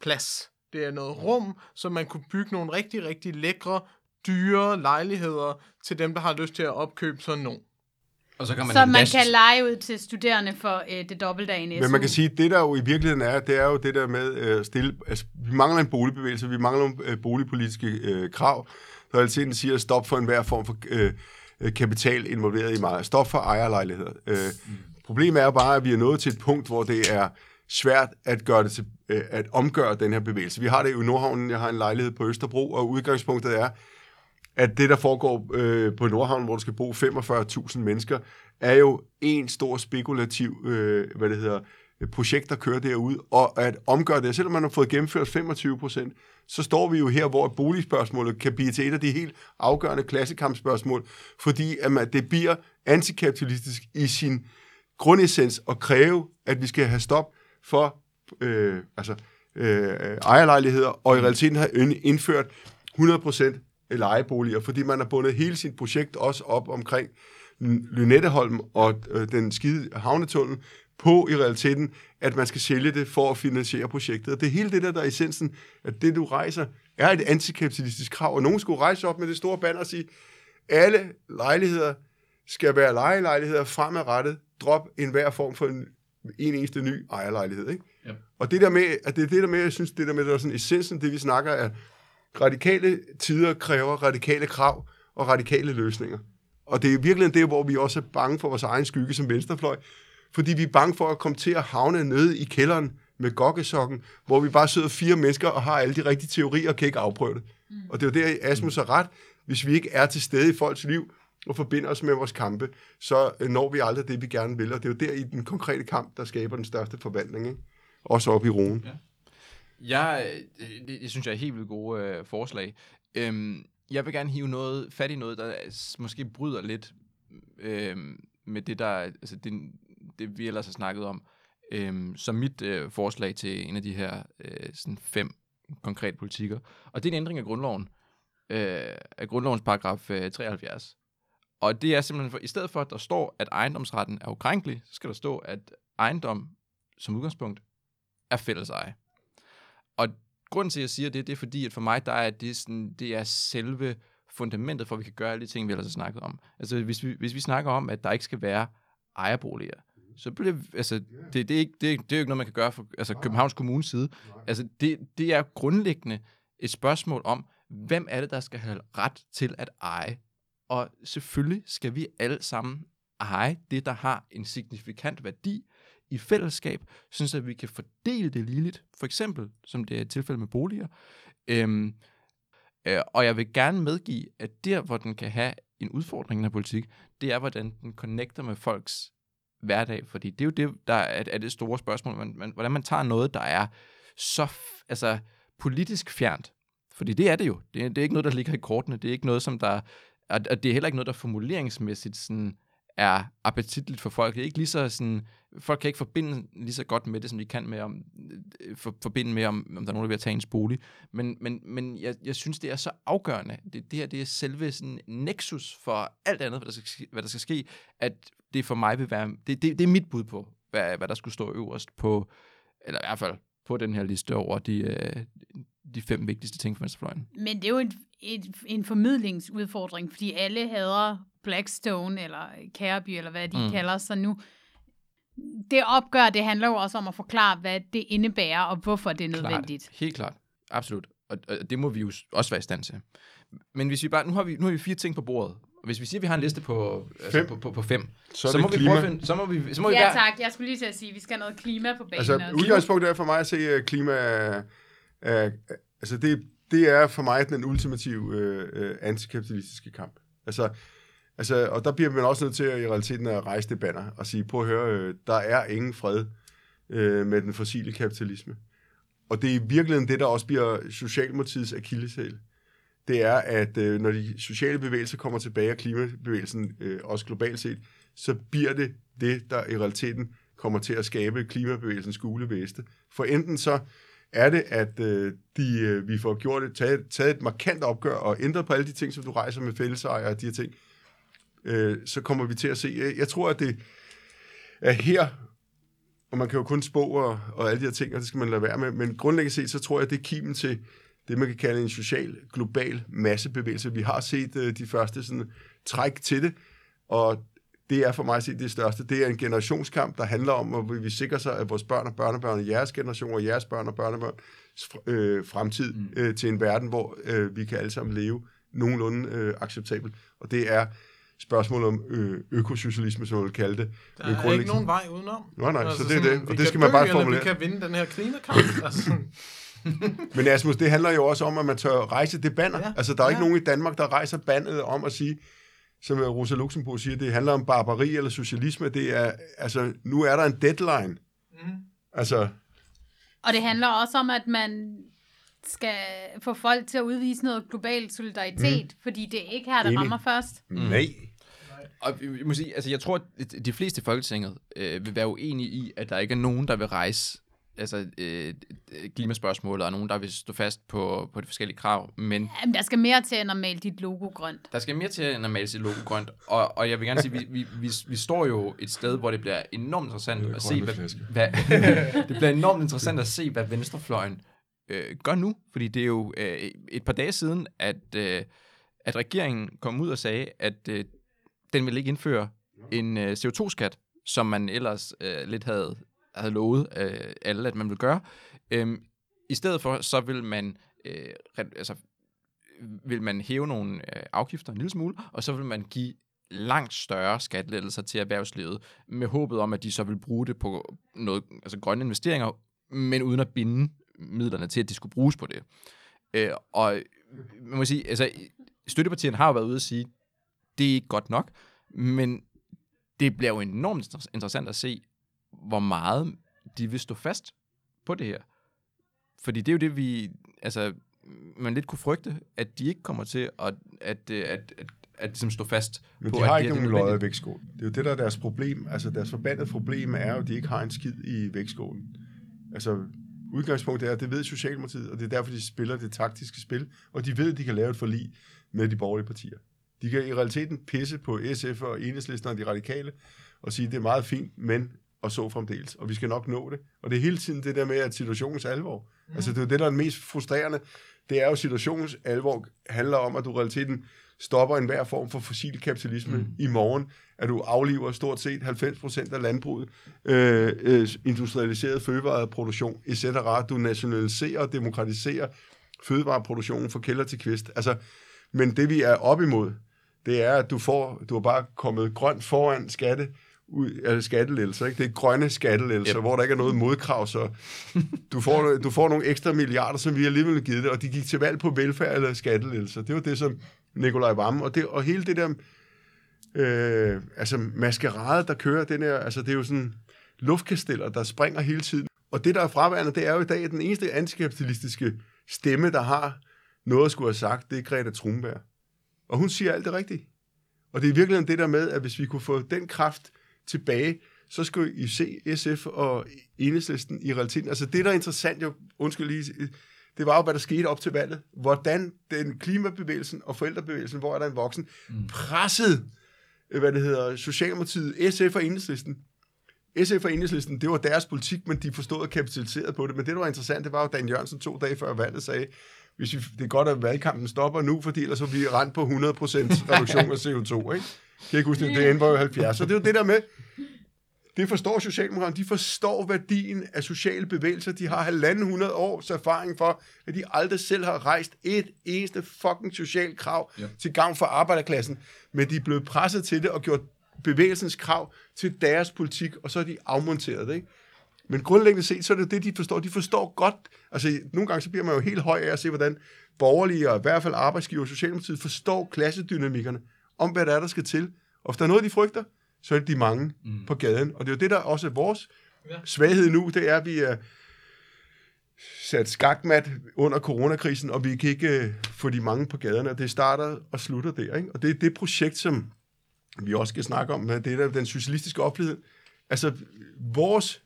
plads. Det er noget rum, så man kunne bygge nogle rigtig, rigtig lækre, dyre lejligheder til dem, der har lyst til at opkøbe sådan nogle. Og så kan man Så man kan lege ud til studerende for øh, det dobbelte af en Men man kan sige, at det der jo i virkeligheden er, det er jo det der med øh, stille... Altså, vi mangler en boligbevægelse, vi mangler nogle øh, boligpolitiske øh, krav, der altid siger stop for enhver form for øh, øh, kapital involveret i meget. Stop for ejerlejligheder. Øh, Problemet er jo bare, at vi er nået til et punkt, hvor det er svært at gøre det til, øh, at omgøre den her bevægelse. Vi har det jo i Nordhavnen, jeg har en lejlighed på Østerbro, og udgangspunktet er, at det, der foregår øh, på Nordhavn, hvor der skal bo 45.000 mennesker, er jo en stor spekulativ, øh, hvad det hedder, projekt, der kører derud, og at omgøre det, selvom man har fået gennemført 25 procent, så står vi jo her, hvor boligspørgsmålet kan blive til et af de helt afgørende klassekampspørgsmål, fordi at man, det bliver antikapitalistisk i sin grundessens at kræve, at vi skal have stop for øh, altså, øh, ejerlejligheder, og i realiteten har indført 100% lejeboliger, fordi man har bundet hele sit projekt også op omkring Lynetteholm og øh, den skide havnetunnel på i realiteten, at man skal sælge det for at finansiere projektet. Og det er hele det der, der er essensen, at det du rejser, er et antikapitalistisk krav, og nogen skulle rejse op med det store banner og sige, alle lejligheder skal være lejelejligheder fremadrettet, drop enhver form for en, en eneste ny ejerlejlighed. Ikke? Ja. Og det der med, at det er det der med, jeg synes, det der med, der er sådan essensen, det vi snakker, er, radikale tider kræver radikale krav og radikale løsninger. Og det er virkelig det, hvor vi også er bange for vores egen skygge som venstrefløj, fordi vi er bange for at komme til at havne nede i kælderen med gokkesokken, hvor vi bare sidder fire mennesker og har alle de rigtige teorier og kan ikke afprøve det. Mm. Og det er jo der, Asmus har ret. Hvis vi ikke er til stede i folks liv og forbinder os med vores kampe, så øh, når vi aldrig det, vi gerne vil. Og det er jo der i den konkrete kamp, der skaber den største forvandling. Ikke? også op i roen. Ja. Jeg, øh, det, det synes jeg er helt vildt gode øh, forslag. Øhm, jeg vil gerne hive noget fat i noget, der måske bryder lidt øhm, med det, der, altså det, det, vi ellers har snakket om. Øhm, som mit øh, forslag til en af de her øh, sådan fem konkrete politikker. Og det er en ændring af grundloven. Øh, af grundlovens paragraf øh, 73. Og det er simpelthen, for, i stedet for, at der står, at ejendomsretten er ukrænkelig, så skal der stå, at ejendom som udgangspunkt er fælleseje. Og grunden til, at jeg siger det, det er fordi, at for mig, der er det, sådan, det er selve fundamentet for, at vi kan gøre alle de ting, vi ellers har snakket om. Altså, hvis vi, hvis vi snakker om, at der ikke skal være ejerboliger, så bliver altså, det, det, er ikke, det, er, det er jo ikke noget, man kan gøre fra altså, Københavns Kommunes side. Altså, det, det er grundlæggende et spørgsmål om, hvem er det, der skal have ret til at eje? Og selvfølgelig skal vi alle sammen eje det, der har en signifikant værdi i fællesskab, synes at vi kan fordele det ligeligt, for eksempel, som det er et tilfælde med boliger. Øhm, øh, og jeg vil gerne medgive, at der, hvor den kan have en udfordring af politik, det er, hvordan den connecter med folks hverdag, fordi det er jo det, der er, er det store spørgsmål, man, man, hvordan man tager noget, der er så f- altså, politisk fjernt, fordi det er det jo. Det er, det er ikke noget, der ligger i kortene. Det er ikke noget, som der... Og og det er heller ikke noget, der formuleringsmæssigt sådan, er appetitligt for folk. Det er ikke lige så sådan... Folk kan ikke forbinde lige så godt med det, som de kan med om, øh, for, forbinde med, om, om der er nogen, der vil tage ens bolig. Men, men, men jeg, jeg synes, det er så afgørende. Det, det her det er selve sådan nexus for alt andet, hvad der skal, hvad der skal ske, at det for mig vil være... Det, det, det er mit bud på, hvad, hvad der skulle stå øverst på... Eller i hvert fald på den her liste over de, øh, de fem vigtigste ting for venstrefløjen. Men det er jo et, et, en formidlingsudfordring, fordi alle hader Blackstone eller Careby, eller hvad de Mm. kalder sig nu. Det opgør, det handler jo også om at forklare, hvad det indebærer, og hvorfor det er nødvendigt. Klart. Helt klart. Absolut. Og, og det må vi jo også være i stand til. Men hvis vi bare, nu har vi, nu har vi fire ting på bordet. Hvis vi siger, at vi har en liste på, altså Fem. på, på, på fem, Så så, må vi klima. prøve at finde, så må vi, så må vi Ja være, tak, jeg skulle lige til at sige, at vi skal have noget klima på banen Altså, også. udgangspunktet er for mig at se, at klima er, altså det, det er for mig den ultimative øh, øh, antikapitalistiske kamp. Altså, altså, og der bliver man også nødt til at, i realiteten at rejse det banner og sige, prøv at høre, øh, der er ingen fred øh, med den fossile kapitalisme. Og det er i virkeligheden det, der også bliver Socialdemokratiets akilleshæl. Det er, at øh, når de sociale bevægelser kommer tilbage, og klimabevægelsen øh, også globalt set, så bliver det det, der i realiteten kommer til at skabe klimabevægelsens gule væste. For enten så er det, at øh, de, øh, vi får gjort det, taget, taget et markant opgør og ændret på alle de ting, som du rejser med fællesejere og de her ting, øh, så kommer vi til at se. Jeg, jeg tror, at det er her, og man kan jo kun spå og, og alle de her ting, og det skal man lade være med, men grundlæggende set, så tror jeg, at det er kimen til det, man kan kalde en social, global massebevægelse. Vi har set øh, de første sådan, træk til det, og det er for mig at se det største. Det er en generationskamp, der handler om, at vi sikrer sig, at vores børn og børnebørn, jeres generation og jeres børn og børnebørn, øh, fremtid mm. øh, til en verden, hvor øh, vi kan alle sammen leve nogenlunde øh, acceptabelt. Og det er spørgsmål om øh, økosocialisme, som man vil kalde det. Der er ikke nogen vej udenom. Nå, nej, så det er det, og det skal man bare formulere. vi kan vinde den her klimakamp. altså. Men Asmus, det handler jo også om, at man tør rejse det banner. Ja. Altså, der er ikke Ja. nogen i Danmark, der rejser bandet om at sige, som Rosa Luxemburg siger, det handler om barbari eller socialisme. Det er, altså, nu er der en deadline. Mm. Altså, Og det handler også om, at man skal få folk til at udvise noget global solidaritet, mm. fordi det er ikke her, der Enig. rammer først. mm. nej. Og vi må sige, altså jeg tror, at de fleste i Folketinget øh, vil være uenige i, at der ikke er nogen, der vil rejse altså, øh, klimaspørgsmålet, og nogen, der vil stå fast på, på de forskellige krav. Men Jamen, der skal mere til end at male dit logo grønt. der skal mere til end at male sit logo grønt. Og, og jeg vil gerne sige, vi, vi, vi, vi står jo et sted, hvor det bliver enormt interessant at se, hvad, flaske. hvad, det bliver enormt interessant at se, hvad venstrefløjen øh, gør nu. Fordi det er jo øh, et par dage siden, at, øh, at regeringen kom ud og sagde, at øh, den vil ikke indføre en øh, CO2-skat, som man ellers øh, lidt havde, havde lovet øh, alle, at man ville gøre. Øhm, I stedet for, så vil man, øh, altså, vil man hæve nogle øh, afgifter en lille smule, og så vil man give langt større skattelettelser til erhvervslivet, med håbet om, at de så vil bruge det på noget, altså grønne investeringer, men uden at binde midlerne til, at de skulle bruges på det. Øh, og man må sige, altså, støttepartierne har jo været ude at sige, det er ikke godt nok, men det bliver jo enormt interessant at se, hvor meget de vil stå fast på det her. Fordi det er jo det, vi, altså, man lidt kunne frygte, at de ikke kommer til at, at, øh, at, at, at ligesom stå fast Men på, de at har det ikke det nogen lodder i vægtskålen. Det er jo det, der er deres problem. Altså, deres forbandede problem er jo, at de ikke har en skid i vægtskålen. Altså, udgangspunktet er, at det ved Socialdemokratiet, og det er derfor, de spiller det taktiske spil, og de ved, at de kan lave et forlig med de borgerlige partier. De kan i realiteten pisse på SF og Enhedslisten og de radikale, og sige, at det er meget fint, men og så fremdeles, og vi skal nok nå det. Og det er hele tiden det der med, at situationens alvor. Mm. Altså, det er jo det, der er det mest frustrerende. Det er jo, situationens alvor handler om, at du realiteten stopper enhver form for fossil kapitalisme mm. i morgen, at du afliver stort set 90% af landbruget, øh, øh, industrialiseret fødevareproduktion, etc. Du nationaliserer og demokratiserer fødevareproduktionen fra kælder til kvist. Altså, men det vi er op imod, det er, at du får, du har bare kommet grønt foran skatte, ud, altså skattelettelser, ikke? Det er grønne skattelettelser, yep. hvor der ikke er noget modkrav, så du får, du får nogle ekstra milliarder, som vi alligevel har givet det, og de gik til valg på velfærd eller skattelettelser. Det var det, som Nikolaj Vammen, og, det, og hele det der, øh, altså maskerade, der kører, den her, altså det er jo sådan luftkasteller, der springer hele tiden. Og det, der er fraværende, det er jo i dag, at den eneste antikapitalistiske stemme, der har noget at skulle have sagt, det er Greta Thunberg. Og hun siger alt det rigtige. Og det er virkelig det der med, at hvis vi kunne få den kraft tilbage, så skulle I se SF og Enhedslisten i realiteten. Altså det, der er interessant, jo, undskyld lige, det var jo, hvad der skete op til valget. Hvordan den klimabevægelsen og forældrebevægelsen, hvor er der en voksen, mm. pressede, øh, hvad det hedder, Socialdemokratiet, SF og Enhedslisten. SF og Enhedslisten, det var deres politik, men de forstod og kapitaliserede på det. Men det, der var interessant, det var jo, Dan Jørgensen to dage før valget sagde, hvis vi, det er godt, at valgkampen stopper nu, fordi ellers så bliver vi rent på 100% reduktion af CO2, ikke? Kan jeg ikke huske det? Det ende var jo 70. Så det er jo det der med, det forstår Socialdemokraterne. De forstår værdien af sociale bevægelser. De har halvanden hundrede års erfaring for, at de aldrig selv har rejst et eneste fucking socialt krav Ja. til gavn for arbejderklassen. Men de er blevet presset til det og gjort bevægelsens krav til deres politik, og så er de afmonteret det, ikke? Men grundlæggende set, så er det det, de forstår. De forstår godt, altså nogle gange så bliver man jo helt høj af at se, hvordan borgerlige, og i hvert fald arbejdsgiver og Socialdemokratiet, forstår klassedynamikkerne om, hvad der er, der skal til. Og hvis der er noget, de frygter, så er det de mange mm. på gaden. Og det er jo det, der også er vores Ja. svaghed nu, det er, at vi er sat skakmat under coronakrisen, og vi kan ikke øh, få de mange på gaderne. Det starter og slutter der. Ikke? Og det er det projekt, som vi også skal snakke om, det der, den socialistiske oplevelhed. Altså, vores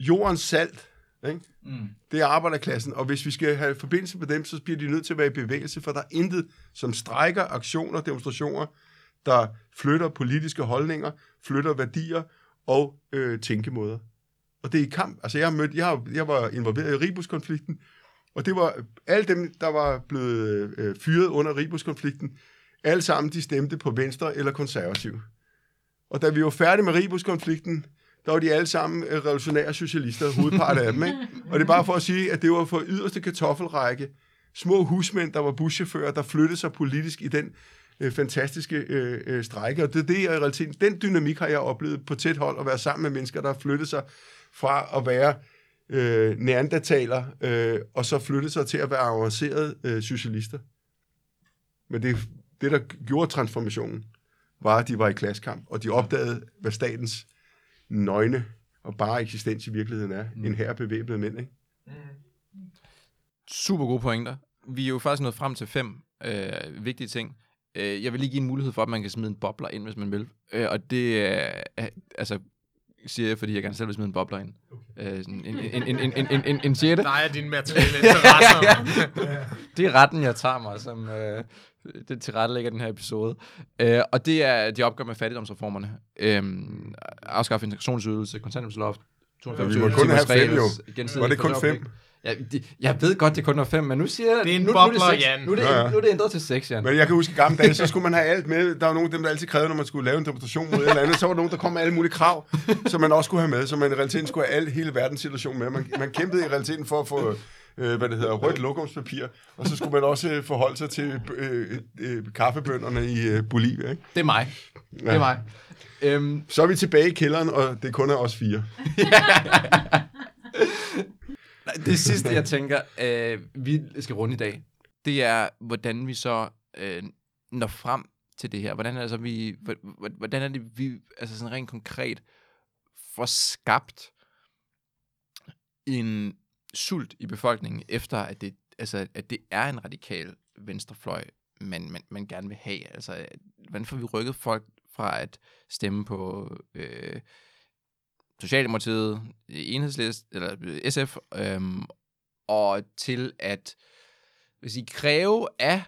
jordens salt, ikke? Mm. det er arbejderklassen, og hvis vi skal have forbindelse med dem, så bliver de nødt til at være i bevægelse, for der er intet, som strækker, aktioner, demonstrationer, der flytter politiske holdninger, flytter værdier og øh, tænkemåder. Og det er i kamp. Altså, jeg, har mødt, jeg, har, jeg var involveret i Ribus-konflikten, og det var alle dem, der var blevet øh, fyret under Ribus-konflikten, alle sammen, de stemte på Venstre eller Konservativ. Og da vi var færdige med Ribus-konflikten, der var de alle sammen øh, revolutionære socialister, hovedparten af dem. Ikke? Og det er bare for at sige, at det var for yderste kartoffelrække. Små husmænd, der var buschauffører, der flyttede sig politisk i den øh, fantastiske øh, øh, strække. Og det er det, jeg i realiteten, den dynamik har jeg oplevet på tæt hold, at være sammen med mennesker, der har flyttet sig fra at være øh, neandertaler, øh, og så flyttet sig til at være avancerede øh, socialister. Men det, det, der gjorde transformationen, var, at de var i klassekamp, og de opdagede, hvad statens nøgne og bare eksistens i virkeligheden er. Mm. En her bevæbnede mænd, ikke? Super gode pointer. Vi er jo faktisk nået frem til fem øh, vigtige ting. Øh, jeg vil lige give en mulighed for, at man kan smide en bobler ind, hvis man vil. Øh, og det er, øh, altså, siger jeg, fordi jeg gerne selv vil smide en bobler ind. Øh, sådan en, en, en, en, en, en, en, en sjette. Nej, er dine materielle interesser. Det er retten, jeg tager mig, som øh, det tilrettelægger den her episode. Øh, og det er de opgør med fattigdomsreformerne. Øh, afskaffe integrationsydelse, kontanthjælpsloft, Ja, vi må kun have fem, jo. Var det kun fem? Ja, de, jeg ved godt, det kun var fem, men nu siger jeg... Det er en nu, bobler, nu, er det seks. Jan. Nu er det, Ja, ja. nu er det ændret til seks, Jan. Men jeg kan huske i gamle dage, så skulle man have alt med. Der var nogle af dem, der altid krævede, når man skulle lave en demonstration mod et eller andet. Så var der nogen, der kom med alle mulige krav, som man også skulle have med. Så man i realiteten skulle have alle, hele verdens situation med. Man, man kæmpede i realiteten for at få øh, hvad det hedder, rødt lokumspapir, og så skulle man også øh, forholde sig til øh, øh, kaffebønderne i øh, Bolivia. Ikke? Det er mig. Det er mig. Øhm, Så er vi tilbage i kælderen, og det kun er os fire. Det sidste, jeg tænker, øh, vi skal runde i dag, det er, hvordan vi så øh, når frem til det her. Hvordan er, det så, vi, hvordan er det, vi altså sådan rent konkret får skabt en sult i befolkningen efter, at det, altså, at det er en radikal venstrefløj, man, man, man gerne vil have. Altså, hvordan får vi rykket folk fra at stemme på øh, Socialdemokratiet, Enhedslist, eller øh, SF, øhm, og til at hvis I kræve af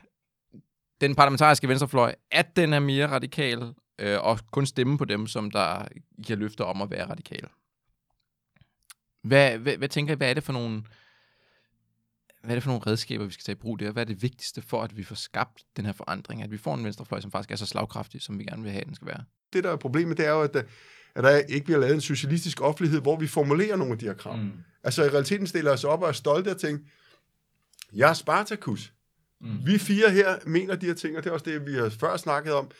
den parlamentariske venstrefløj, at den er mere radikal, øh, og kun stemme på dem, som der giver løfter om at være radikale. Hvad, hvad, hvad tænker I, hvad er det for nogle hvad er det for nogle redskaber, vi skal tage i brug der? Hvad er det vigtigste for, at vi får skabt den her forandring? At vi får en venstrefløj, som faktisk er så slagkraftig, som vi gerne vil have, den skal være? Det, der er problemet, det er jo, at, øh, at der ikke bliver lavet en socialistisk offentlighed, hvor vi formulerer nogle af de her krav. Mm. Altså i realiteten stiller os op og er stolte af ting. Jeg er Spartacus. Mm. Vi fire her mener de her ting, og det er også det, vi har før snakket om.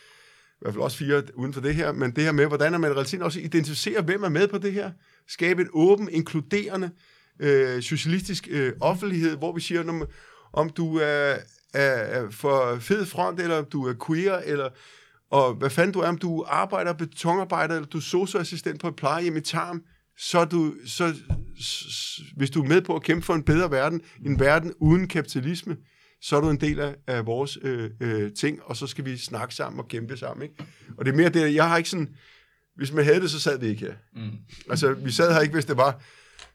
I hvert fald også fire uden for det her, men det her med, hvordan man i realiteten også identificerer, hvem er med på det her. Skabe et åben, inkluderende, øh, socialistisk øh, offentlighed, hvor vi siger, om, om du er, er, er for fed front, eller om du er queer, eller og hvad fanden du er, om du arbejder, betonarbejder, eller du er socioassistent på et plejehjem i Tarm, så, du, så, hvis du er med på at kæmpe for en bedre verden, en verden uden kapitalisme, så er du en del af, af vores øh, øh, ting, og så skal vi snakke sammen og kæmpe sammen. Ikke? Og det er mere det, jeg har ikke sådan, hvis man havde det, så sad vi ikke her. Mm. Altså, vi sad her ikke, hvis det var,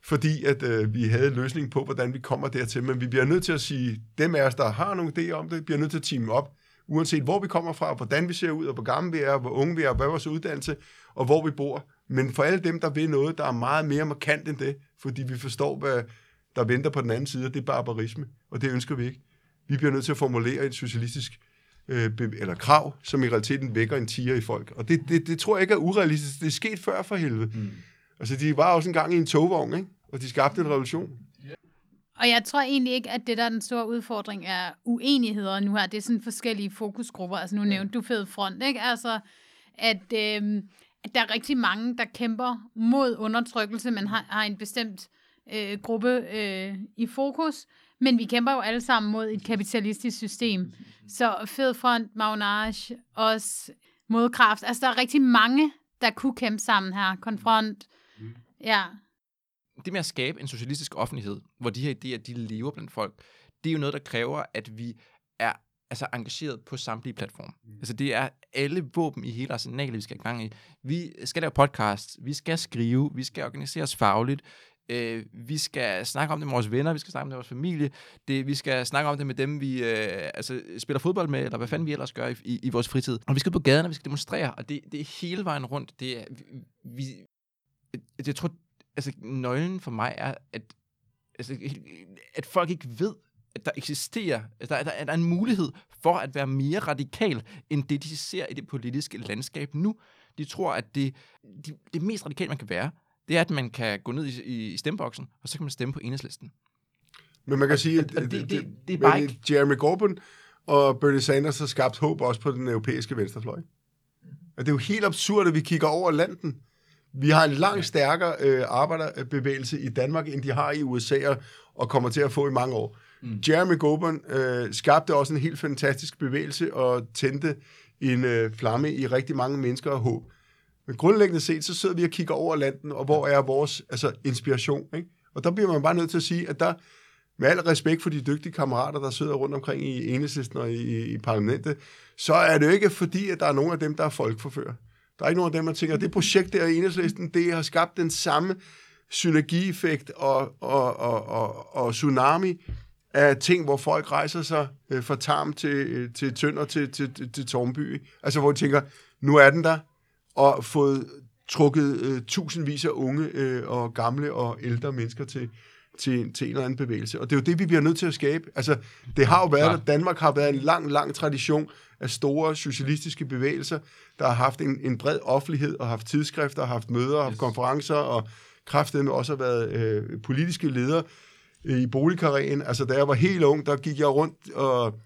fordi at øh, vi havde en løsning på, hvordan vi kommer dertil, men vi bliver nødt til at sige, dem af os, der har nogle idéer om det, bliver nødt til at teame op, uanset hvor vi kommer fra, hvordan vi ser ud, og hvor gamle vi er, hvor unge vi er, hvad vores uddannelse, og hvor vi bor. Men for alle dem, der vil noget, der er meget mere markant end det, fordi vi forstår, hvad der venter på den anden side, det er barbarisme, og det ønsker vi ikke. Vi bliver nødt til at formulere et socialistisk øh, eller krav, som i realiteten vækker en tiger i folk. Og det, det, det tror jeg ikke er urealistisk. Det er sket før for helvede. Mm. Altså, de var også engang i en togvogn, ikke? og de skabte en revolution. Og jeg tror egentlig ikke, at det der er den store udfordring er uenigheder nu her. Det er sådan forskellige fokusgrupper. Altså nu nævnte du Fed Front, ikke? Altså, at, øh, at der er rigtig mange, der kæmper mod undertrykkelse, men har, har en bestemt øh, gruppe øh, i fokus. Men vi kæmper jo alle sammen mod et kapitalistisk system. Så Fed Front, Magnage, også modkraft. Altså, der er rigtig mange, der kunne kæmpe sammen her. Konfront. Ja. Det med at skabe en socialistisk offentlighed, hvor de her idéer, de lever blandt folk, det er jo noget, der kræver, at vi er altså engageret på samtlige platforme. Mm. Altså det er alle våben i hele arsenalet, vi skal i gang i. Vi skal lave podcast, vi skal skrive, vi skal organisere os fagligt, Øh, vi skal snakke om det med vores venner, vi skal snakke om det med vores familie, det, vi skal snakke om det med dem, vi øh, altså, spiller fodbold med, eller hvad fanden vi ellers gør i, i, i vores fritid. Og vi skal på gaderne, vi skal demonstrere, og det, det er hele vejen rundt. Det er, vi, jeg tror, altså nøglen for mig er, at, altså, at folk ikke ved, at der eksisterer, at der, der, der er en mulighed for at være mere radikal, end det, de ser i det politiske landskab nu. De tror, at det, det, det mest radikale, man kan være, det er, at man kan gå ned i, i stemmeboksen, og så kan man stemme på enhedslisten. Men man kan sige, at det, det, det, det er bare ikke... Jeremy Corbyn og Bernie Sanders har skabt håb også på den europæiske venstrefløj. Og det er jo helt absurd, at vi kigger over landen. Vi har en langt stærkere øh, arbejderbevægelse i Danmark, end de har i USA, og kommer til at få i mange år. Mm. Jeremy Corbyn øh, skabte også en helt fantastisk bevægelse og tændte en øh, flamme i rigtig mange mennesker og håb. Men grundlæggende set, så sidder vi og kigger over landen, og hvor er vores altså, inspiration? Ikke? Og der bliver man bare nødt til at sige, at der, med al respekt for de dygtige kammerater, der sidder rundt omkring i enhedslisten og i, i parlamentet, så er det jo ikke fordi, at der er nogen af dem, der er folkforfører. Der er ikke nogen af dem, der tænker, at det projekt der i enhedslisten, det har skabt den samme synergieffekt og, og, og, og, og tsunami af ting, hvor folk rejser sig øh, fra Tarm til, øh, til Tønder til, til, til, til Tormby. Altså, hvor de tænker, nu er den der, og fået trukket øh, tusindvis af unge øh, og gamle og ældre mennesker til, til, til en eller anden bevægelse. Og det er jo det, vi bliver nødt til at skabe. Altså, det har jo været, at Danmark har været en lang, lang tradition af store socialistiske bevægelser, der har haft en, en bred offentlighed, og haft tidsskrifter, og haft møder, og haft yes. konferencer, og kraftedeme også har været øh, politiske ledere øh, i boligkarrien. Altså, da jeg var helt ung, der gik jeg rundt og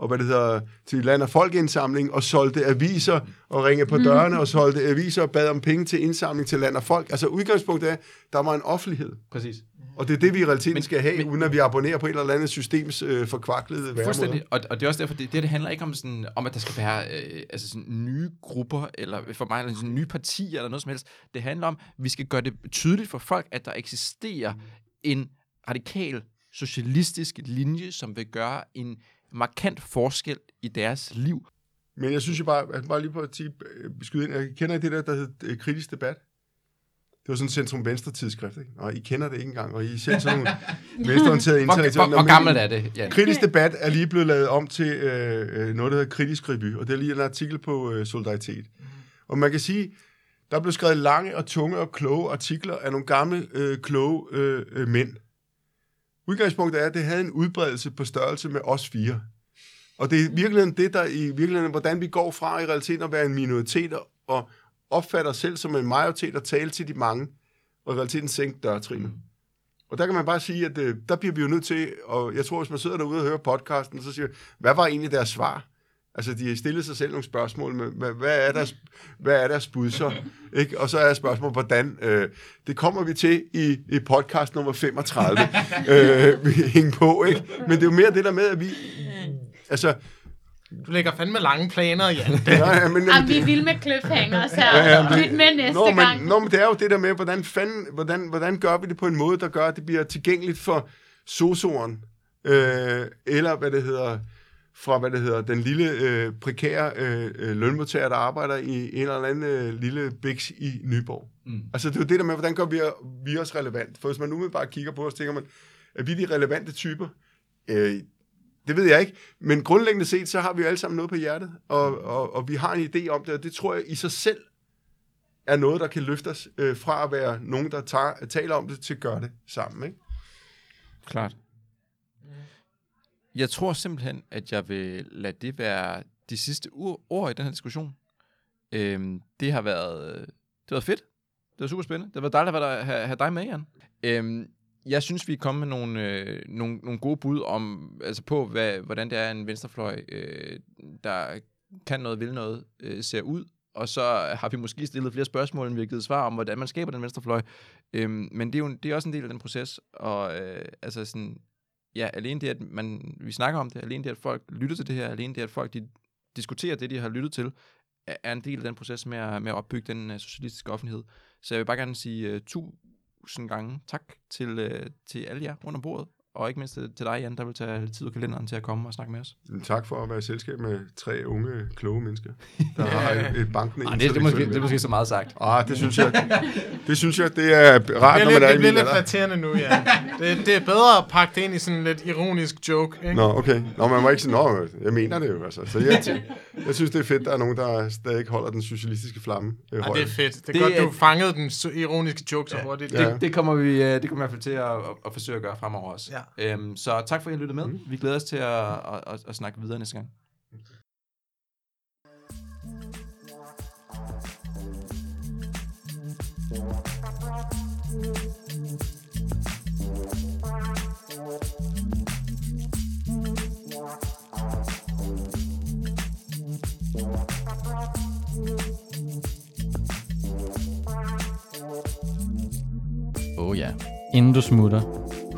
og hvad det hedder, til land- og folkeindsamling, og solgte aviser, og ringede på dørene, og solgte aviser, og bad om penge til indsamling til land og folk. Altså udgangspunktet er, der var en offentlighed. Præcis. Og det er det, vi i realiteten men, skal have, men, uden at vi abonnerer på et eller andet systems øh, forkvaklede Fuldstændig, og, og det er også derfor, det, det, det handler ikke om, sådan, om at der skal være øh, altså sådan nye grupper, eller for mig, eller sådan nye partier, eller noget som helst. Det handler om, at vi skal gøre det tydeligt for folk, at der eksisterer en radikal socialistisk linje, som vil gøre en markant forskel i deres liv. Men jeg synes jo bare, at bare lige på at øh, skyde ind, jeg kender I det der, der hedder øh, kritisk debat? Det var sådan et centrum-venstre tidsskrift, ikke? Og I kender det ikke engang, og I er selv sådan nogle venstreorienterede Hvor, intellektuelle. hvor, hvor gammelt er det, Jan? Kritisk debat er lige blevet lavet om til øh, øh, noget, der hedder kritisk revy, og det er lige en artikel på øh, solidaritet. Og man kan sige, der blev skrevet lange og tunge og kloge artikler af nogle gamle, øh, kloge øh, øh, mænd. Udgangspunktet er, at det havde en udbredelse på størrelse med os fire. Og det er virkelig det, der i virkeligheden, hvordan vi går fra i realiteten at være en minoritet og opfatter os selv som en majoritet og tale til de mange, og i realiteten sænke dørtrinene. Og der kan man bare sige, at øh, der bliver vi jo nødt til, og jeg tror, hvis man sidder derude og hører podcasten, så siger hvad var egentlig deres svar? Altså, de har stillet sig selv nogle spørgsmål, med, hvad, hvad, er deres, hvad er deres bud så? Ikke? Og så er spørgsmålet, hvordan? Øh, det kommer vi til i, i podcast nummer 35. øh, vi hænger på, ikke? Men det er jo mere det der med, at vi... Altså, Du lægger fandme lange planer, Jan. ja, ja, men, Jamen, vi er vilde med cliffhangers her. Ja, ja, men det- Lyt med næste Nå, gang. men, nå, men det er jo det der med, hvordan, fanden, hvordan, hvordan gør vi det på en måde, der gør, at det bliver tilgængeligt for sosoren, øh, eller hvad det hedder, fra hvad det hedder, den lille øh, prekære øh, øh, lønmodtager, der arbejder i en eller anden øh, lille biks i Nyborg. Mm. Altså det er jo det der med, hvordan gør vi, vi os relevant? For hvis man umiddelbart kigger på os, tænker man, er vi de relevante typer? Øh, det ved jeg ikke, men grundlæggende set, så har vi jo alle sammen noget på hjertet, og, og, og vi har en idé om det, og det tror jeg i sig selv er noget, der kan løfte os øh, fra at være nogen, der tager, taler om det, til at gøre det sammen. Ikke? Klart. Jeg tror simpelthen, at jeg vil lade det være de sidste ord, i den her diskussion. Øhm, det har været, øh, det har været fedt. Det var super spændende. Det var dejligt at have, have dig med, Jan. Øhm, jeg synes, vi er kommet med nogle, øh, nogle, nogle gode bud om, altså på, hvad, hvordan det er, en venstrefløj, øh, der kan noget, vil noget, øh, ser ud. Og så har vi måske stillet flere spørgsmål, end vi har givet svar om, hvordan man skaber den venstrefløj. Øhm, men det er jo det er også en del af den proces. Og øh, altså sådan, ja, alene det, at man, vi snakker om det, alene det, at folk lytter til det her, alene det, at folk de diskuterer det, de har lyttet til, er, en del af den proces med at, med at opbygge den uh, socialistiske offentlighed. Så jeg vil bare gerne sige uh, tusind gange tak til, øh, til alle jer rundt om bordet, og ikke mindst til, dig, Jan, der vil tage tid ud kalenderen til at komme og snakke med os. Tak for at være i selskab med tre unge, kloge mennesker, der har et, et bankende Ah, det, det, er måske, det er måske så meget sagt. Ah, det synes jeg, det synes jeg, det er rart, Det når man lidt, er i det bliver lidt flatterende nu, ja. Det, det er bedre at pakke det ind i sådan en lidt ironisk joke, ikke? Nå, okay. Nå, man må ikke sige, nå, jeg mener det jo, altså. Så jeg, jeg synes, det er fedt, der er nogen, der stadig holder den socialistiske flamme øh, Ja, højt. det er fedt. Det er Det godt, du fangede den ironiske joke så hurtigt. Ja. Det, det kommer vi, øh, det kommer vi i hvert fald til at, at, at forsøge at gøre fremover også. Ja. Øhm, så tak for, at I lyttede med. Mm. Vi glæder os til at, at, at, at snakke videre næste gang. Oh ja. Inden du smutter,